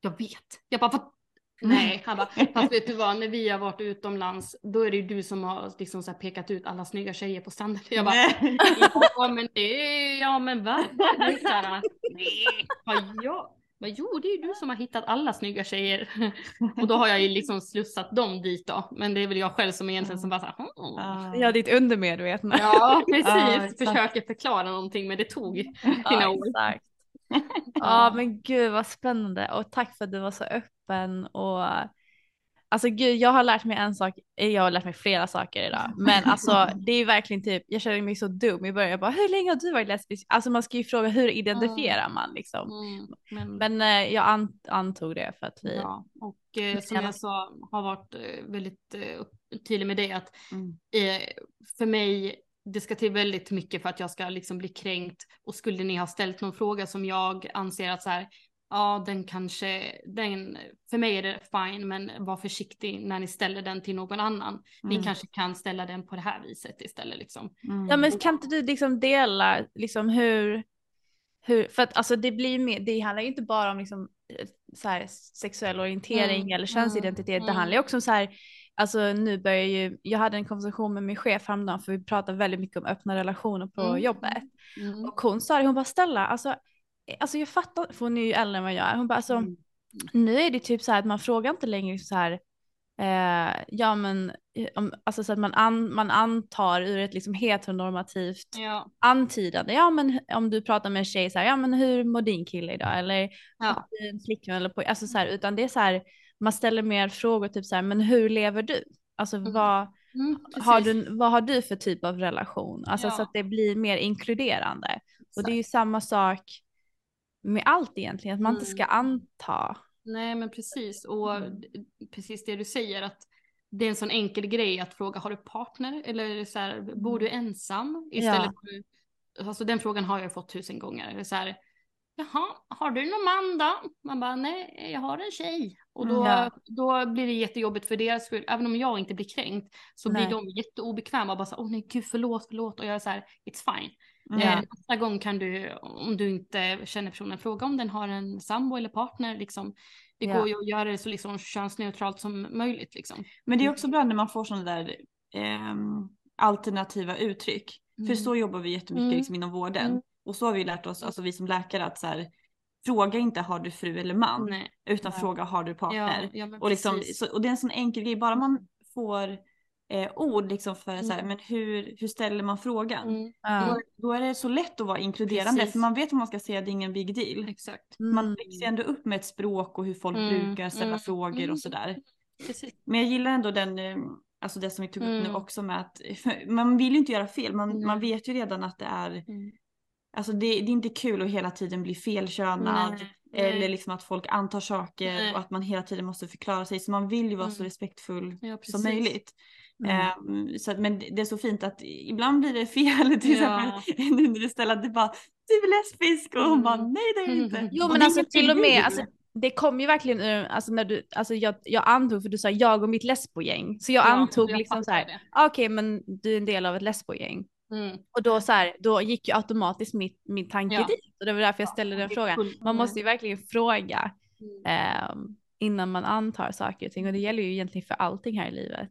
jag vet. Jag bara, vad? Nej, han bara, fast vet du vad, när vi har varit utomlands, då är det ju du som har liksom så här pekat ut alla snygga tjejer på stranden. Jag bara, ja men det, ja men va? Det är så här, Nej, vad jag? Men jo, det är ju du som har hittat alla snygga tjejer. Och då har jag ju liksom slussat dem dit då. Men det är väl jag själv som egentligen som bara såhär, hmm. Ja. ja, ditt undermedvetna. Ja, precis. Ja. Försöker förklara någonting men det tog sina Ja, år. exakt. Ja, men gud vad spännande och tack för att du var så öppen och alltså gud, jag har lärt mig en sak. eh, Jag har lärt mig flera saker idag, men alltså det är verkligen typ. Jag känner mig så dum i början. Jag bara, hur länge har du varit lesbisk? Alltså man ska ju fråga hur identifierar man liksom? Mm, men, Men eh, jag an- antog det för att vi. ja, och eh, som jag sa har varit eh, väldigt eh, tydlig med det att Mm. eh, för mig det ska till väldigt mycket för att jag ska liksom bli kränkt och skulle ni ha ställt någon fråga som jag anser att så här ja den kanske den för mig är det fine men var försiktig när ni ställer den till någon annan. Ni Mm. kanske kan ställa den på det här viset istället liksom. Mm. Ja men kan inte du liksom dela liksom hur, hur för att alltså det blir mer, det handlar ju inte bara om liksom så här sexuell orientering Mm, eller könsidentitet, mm, det handlar ju också om så här, alltså nu börjar ju, jag hade en konversation med min chef häromdagen för vi pratar väldigt mycket om öppna relationer på Mm. jobbet Mm. och hon sa det, hon bara Stella, alltså, alltså jag fattar, för hon är ju äldre än vad jag är, hon bara alltså Mm. nu är det typ så här att man frågar inte längre så här, eh, ja men, eh, om, alltså så att man, an, man antar ur ett liksom heteronormativt Ja, antydande, ja men om du pratar med en tjej så här, ja men hur mår din kille idag? Eller ja, en flickvän eller på, alltså så här, utan det är så här, man ställer mer frågor typ så här, men hur lever du? Alltså vad, mm, har du, vad har du för typ av relation? Alltså Ja. så att det blir mer inkluderande. Och det är ju samma sak med allt egentligen, att man inte ska Mm. anta. Nej men precis och Mm. precis det du säger att det är en sån enkel grej att fråga har du partner eller så här, bor du ensam? Istället för, alltså den frågan har jag fått tusen gånger. Så här, Jaha, har du någon man då? Man bara, nej, jag har en tjej. Och då, Ja. då blir det jättejobbigt för deras skull. Även om jag inte blir kränkt så Nej. blir de jätteobekväma och bara så åh nej gud förlåt, förlåt. Och jag är så här, it's fine. Mm. Eh, nästa gång kan du, om du inte känner personen, fråga om den har en sambo eller partner. Liksom. Det Ja. går ju att göra det så liksom könsneutralt som möjligt. Liksom. Men det är också bra när man får sådana där ehm, alternativa uttryck. För Mm. så jobbar vi jättemycket Mm. liksom, inom vården. Mm. Och så har vi lärt oss, alltså vi som läkare, att så här, fråga inte har du fru eller man, Nej. utan Nej. fråga har du partner. Ja, ja, och, liksom, så, och det är en sån enkel grej, bara man får eh, ord liksom för så här, Mm. men hur, hur ställer man frågan? Mm. Då, då är det så lätt att vara inkluderande, Precis. för man vet vad man ska säga, det är ingen big deal. exakt. Man Mm. växer ändå upp med ett språk och hur folk Mm, brukar ställa mm, frågor mm. och sådär. Men jag gillar ändå den, eh, alltså det som vi tog upp nu Mm. också med att man vill ju inte göra fel, man, man vet ju redan att det är, Mm. alltså det, det är inte kul att hela tiden bli felkönad. Nej, Eller nej. liksom att folk antar saker Nej. och att man hela tiden måste förklara sig. Så man vill ju vara så Mm. respektfull Ja, som möjligt. Mm. Ehm, så men det är så fint att ibland blir det fel. Till Ja. exempel nu när du ställer att det bara du är lesbisk och hon Mm. bara nej det är inte. Jo men alltså till och med, alltså, det kom ju verkligen ur, alltså när du, alltså jag, jag antog, för du sa jag och mitt lesbogäng, så jag Ja, antog jag liksom så här, det. "Ah, okej men du är en del av ett lesbogäng. Mm. Och då så här, då gick ju automatiskt mitt, min tanke Ja. dit. Och det var därför jag ställde den frågan. Man måste ju verkligen fråga Mm. ehm, innan man antar saker och ting. Och det gäller ju egentligen för allting här i livet.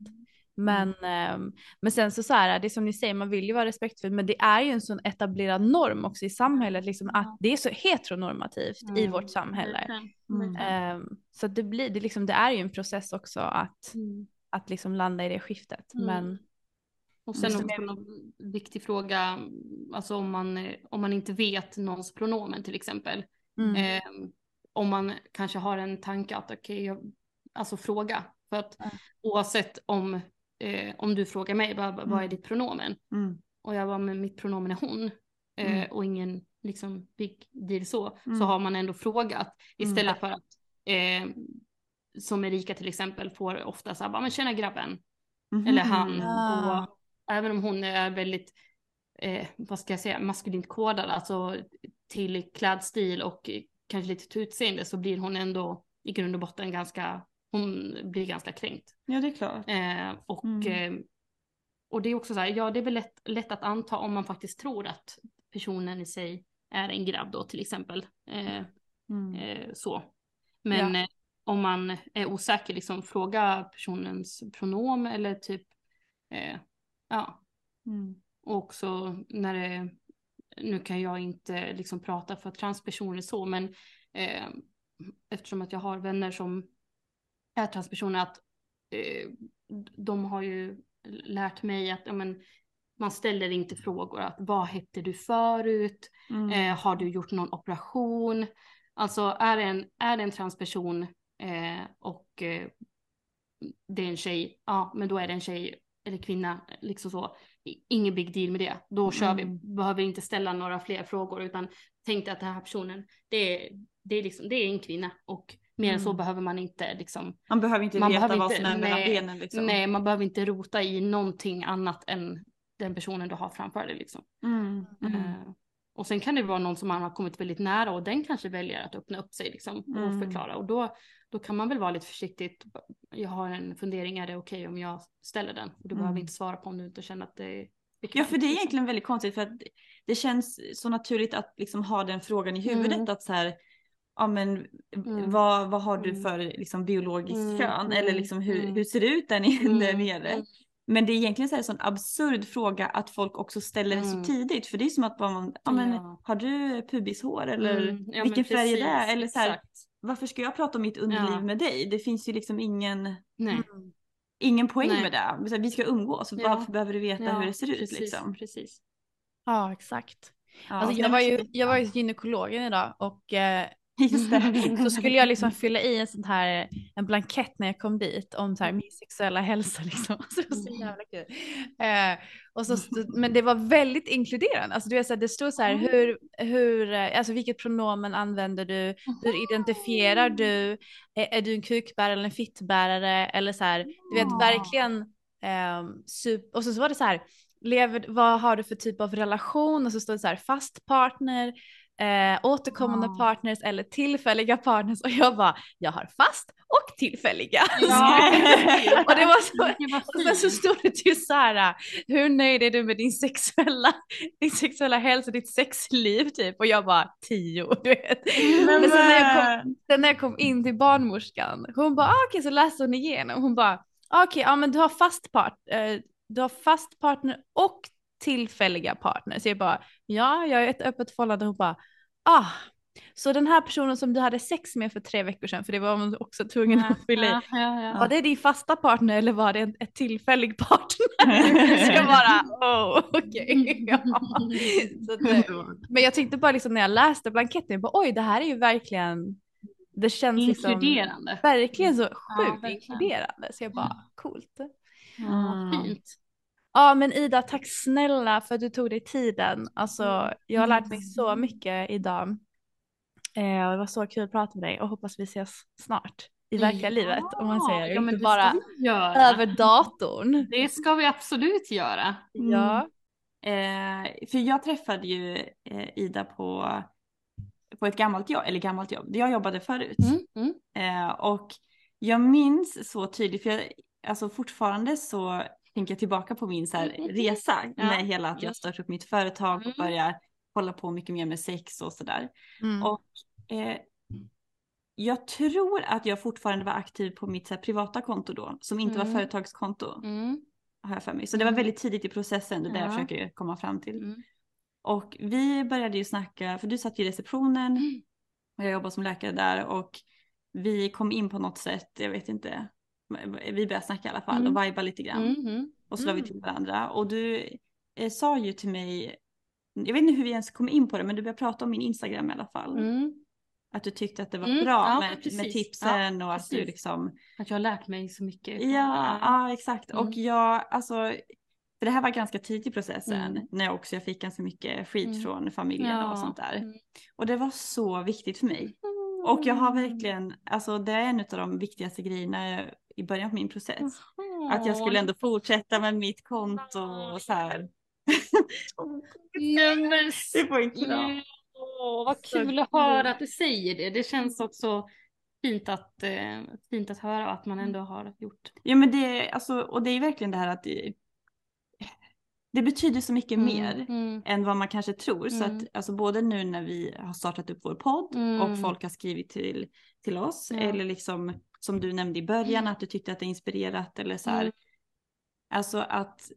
Men, ehm, men sen så, så här, det är som ni säger, man vill ju vara respektfull, men det är ju en sån etablerad norm också i samhället, liksom att det är så heteronormativt i Mm, vårt samhälle. Mm. Ehm, så det blir, det, liksom, det är ju en process också att, Mm. att liksom landa i det skiftet. Mm. Men Och sen också en viktig fråga, alltså om man, om man inte vet någons pronomen till exempel. mm, Eh, om man kanske har en tanke att okej, jag, alltså fråga. För att oavsett om, eh, om du frågar mig, vad, vad är Mm. ditt pronomen? Mm. Och jag bara, men mitt pronomen är hon. Eh, Mm. Och ingen liksom big deal så. Mm. Så har man ändå frågat. Mm. Istället för att, eh, som Erika till exempel, får ofta så här, bara, men tjena grabben. Mhm. Eller han. Ah. Och även om hon är väldigt, eh, vad ska jag säga, maskulint kodad, alltså till klädstil och kanske lite till utseende så blir hon ändå i grund och botten ganska, hon blir ganska kränkt. Ja det är klart. Eh, och, Mm. eh, och det är också så här, ja det är väl lätt, lätt att anta om man faktiskt tror att personen i sig är en grabb då till exempel. Eh, Mm. eh, så. Men eh, om man är osäker, liksom fråga personens pronom eller typ, eh, ja. Mm. Och också när det, nu kan jag inte liksom prata för transpersoner så, men eftersom att jag har vänner som är transpersoner, att eh, de har ju lärt mig att ja, men, man ställer inte frågor att vad hette du förut? Mm. Eh, har du gjort någon operation? Alltså är det en, är det en transperson eh, och eh, det är en tjej, ja men då är det en tjej eller kvinna, liksom så. Ingen big deal med det. Då kör vi, Mm. behöver inte ställa några fler frågor utan tänk dig att den här personen, det är, det är, liksom, det är en kvinna och mer än så Mm. behöver man inte liksom Man behöver inte Man veta behöver vad inte- som är mellan nej, benen liksom. Nej, man behöver inte rota i någonting annat än den personen du har framför dig. Liksom. Mm. Mm. Eh, och sen kan det vara någon som man har kommit väldigt nära och den kanske väljer att öppna upp sig liksom, och Mm. förklara. Och då, då kan man väl vara lite försiktigt. Jag har en fundering, är det okej om jag ställer den? Och du Mm. behöver inte svara på om du inte känner att det är Ja för det är liksom. egentligen väldigt konstigt för att det känns så naturligt att liksom ha den frågan i huvudet Mm. att så här, ja men Mm. vad, vad har du Mm. för liksom biologiskt Mm, kön mm, eller liksom hur, mm. hur ser det ut där, nere- Mm, mm. Men det är egentligen så här en sån absurd fråga att folk också ställer det så Mm. tidigt för det är som att bara man, ja men Ja. har du pubishår eller Mm, ja, vilken färg är det? precis, Eller så här, varför ska jag prata om mitt underliv Ja. med dig? Det finns ju liksom ingen, Nej. Mm. ingen poäng Nej. med det. Så här, Vi ska umgås, Ja. varför behöver du veta Ja, hur det ser ut precis, liksom? Precis. Ja, exakt. Ja, Alltså, jag, var ju, jag var ju hos gynekologen idag och eh, Just det. så skulle jag liksom fylla i en sån här en blankett när jag kom dit om så här min sexuella hälsa liksom. Så det var så jävla kul. Eh, och så, stod- men det var väldigt inkluderande. Alltså du vet så här, det stod så här hur, hur, eh, alltså vilket pronomen använder du? Hur identifierar du? Är, är du en kukbärare eller en fittbärare? Eller så här, du vet verkligen. ehm, sup- och så, så var det så här, lever, vad har du för typ av relation? Och så står det så här fast partner, eh, återkommande Ja. partners eller tillfälliga partners. Och jag bara, jag har fast och tillfälliga. Ja. och det var så, och sen så stod det typ så här, hur nöjd är du med din sexuella, din sexuella hälsa, ditt sexliv typ? Och jag bara, tio, du vet. Men sen när jag kom, sen när jag kom in till barnmorskan, hon bara, ah, okej, så läste hon igenom. Hon bara, ah, okej, ja men du har fast part, eh, du har fast partner och tillfälliga partner. Så jag bara, ja, jag är ett öppet förhållande. Hon bara, ah, så den här personen som du hade sex med för tre veckor sedan, för det var hon också tvungen att fylla i. Ja, ja, ja. Var det din fasta partner eller var det en ett tillfällig partner? Så jag bara, oh, okej. Att, eh, Men jag tyckte bara liksom när jag läste blanketten, jag bara, oj det här är ju verkligen, det känns liksom Inkluderande. verkligen så sjukt verkligen. inkluderande. Så jag bara, coolt. Ja, fint. Ja men Ida, tack snälla för att du tog dig tiden. Alltså Mm. jag har lärt mig så mycket idag. Eh, det var så kul att prata med dig och hoppas vi ses snart i verkliga livet om man säger. Ja, men inte bara över datorn. Det ska vi absolut göra. Ja. Eh, för jag träffade ju eh, Ida på, på ett gammalt jobb, eller gammalt jobb, jag jobbade förut. Mm, mm. Eh, och jag minns så tydligt, för jag, alltså fortfarande så tänker jag tillbaka på min så här, resa Ja. med hela att jag startade upp mitt företag och Mm. börjar hålla på mycket mer med sex och sådär. Mm. Och eh, jag tror att jag fortfarande var aktiv på mitt så här, privata konto då, som inte var Mm. företagskonto. Mm. Har jag för mig. Så det var Mm. väldigt tidigt i processen, det är det jag Ja. försöker komma fram till. Mm. Och vi började ju snacka, för du satt ju i receptionen Mm. och jag jobbar som läkare där och vi kom in på något sätt, jag vet inte, vi började snacka i alla fall Mm. och viba lite grann. Mm. Mm. Och så la vi till varandra och du eh, sa ju till mig, jag vet inte hur vi ens kom in på det men du började prata om min Instagram i alla fall. Att du tyckte att det var Mm, bra ja, med, precis. med tipsen och att du precis. liksom Att jag har lärt mig så mycket. Ja, ja exakt. Mm. Och jag, alltså, för det här var ganska tidigt i processen Mm. när jag också jag fick ganska mycket skit från familjen Ja. och sånt där. Och det var så viktigt för mig. Och jag har verkligen, alltså det är en av de viktigaste grejerna i början på min process. Att jag skulle ändå fortsätta med mitt konto och så här. Nej, men Det får inte bra. Åh, vad Så kul att kul. höra att du säger det. Det känns också fint att, eh, fint att höra att man ändå har gjort. Ja men det, alltså, och det är verkligen det här att det, betyder så mycket mer. Mm. än vad man kanske tror. Så Mm. att alltså både nu när vi har startat upp vår podd Mm. och folk har skrivit till, till oss Ja. eller liksom som du nämnde i början att du tyckte att det inspirerat eller så här. Mm. Alltså att,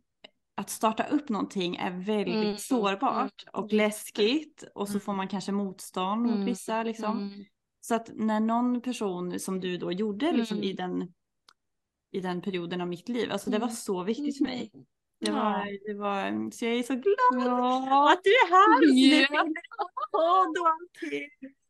att starta upp någonting är väldigt Mm. sårbart och Mm. läskigt och så Mm. får man kanske motstånd Mm. mot vissa liksom. Mm. Så att när någon person som du då gjorde liksom Mm. i den i den perioden av mitt liv, alltså det var Mm. så viktigt för mig. Det Ja. var, det var, så jag är så glad Ja. att du är här. Podd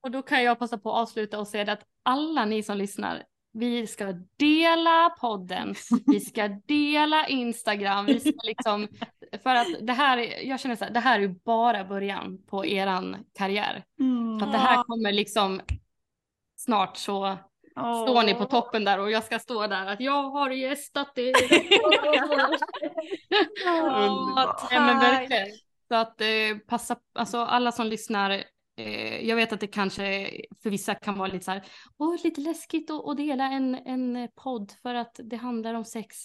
och då kan jag passa på att avsluta och säga att alla ni som lyssnar, vi ska dela podden, vi ska dela Instagram, vi ska liksom, för att det här, är- jag känner så här, det här är ju bara början på eran karriär. För att det här kommer liksom snart så står ni på toppen där och jag ska stå där att jag har gästat er. Underbart. Ja, men verkligen. Så att eh, passa, alltså alla som lyssnar, eh, jag vet att det kanske för vissa kan vara lite så här, åh, lite läskigt att, att dela en, en podd för att det handlar om sex.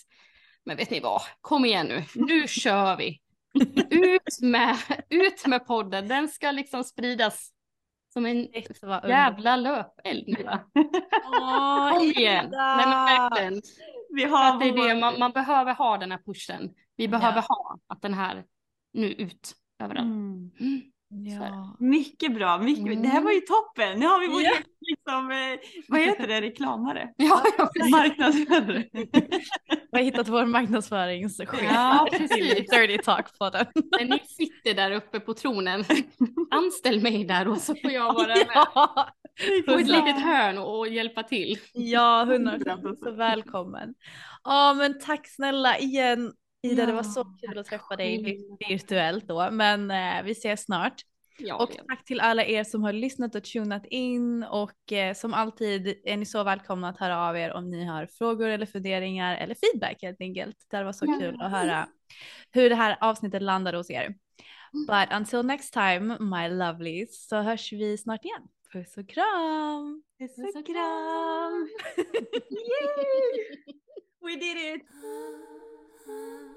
Men vet ni vad, kom igen nu, nu kör vi. Ut med, ut med podden, den ska liksom spridas som en jävla löpeld nu? Åh, Kom igen. Nej men verkligen. Vi har att det är det, man, man behöver ha den här pushen. Vi behöver Ja. ha att den här nu ut överallt. Mm. Mm. Ja. Mycket bra, mycket, Mm. det här var ju toppen. Nu har vi vår Ja. liksom, eh, vad heter det, reklamare? Ja, ja, precis. Vi har hittat vår marknadsföringschef Ja, precis. Dirty Talk på den. När ni sitter där uppe på tronen, anställ mig där och så får jag vara med. Ja. På ett litet hörn och hjälpa till. Ja, hundra procent. Så välkommen. Ja, men tack snälla igen. Ida, det var så kul att träffa dig virtuellt då, men eh, vi ses snart. Ja, Och tack till alla er som har lyssnat och tunat in och eh, som alltid är ni så välkomna att höra av er om ni har frågor eller funderingar eller feedback helt enkelt. Det var så Ja. kul att höra hur det här avsnittet landade hos er. But until next time my lovelies så hörs vi snart igen. Puss och kram! Puss och kram! Yay! We did it!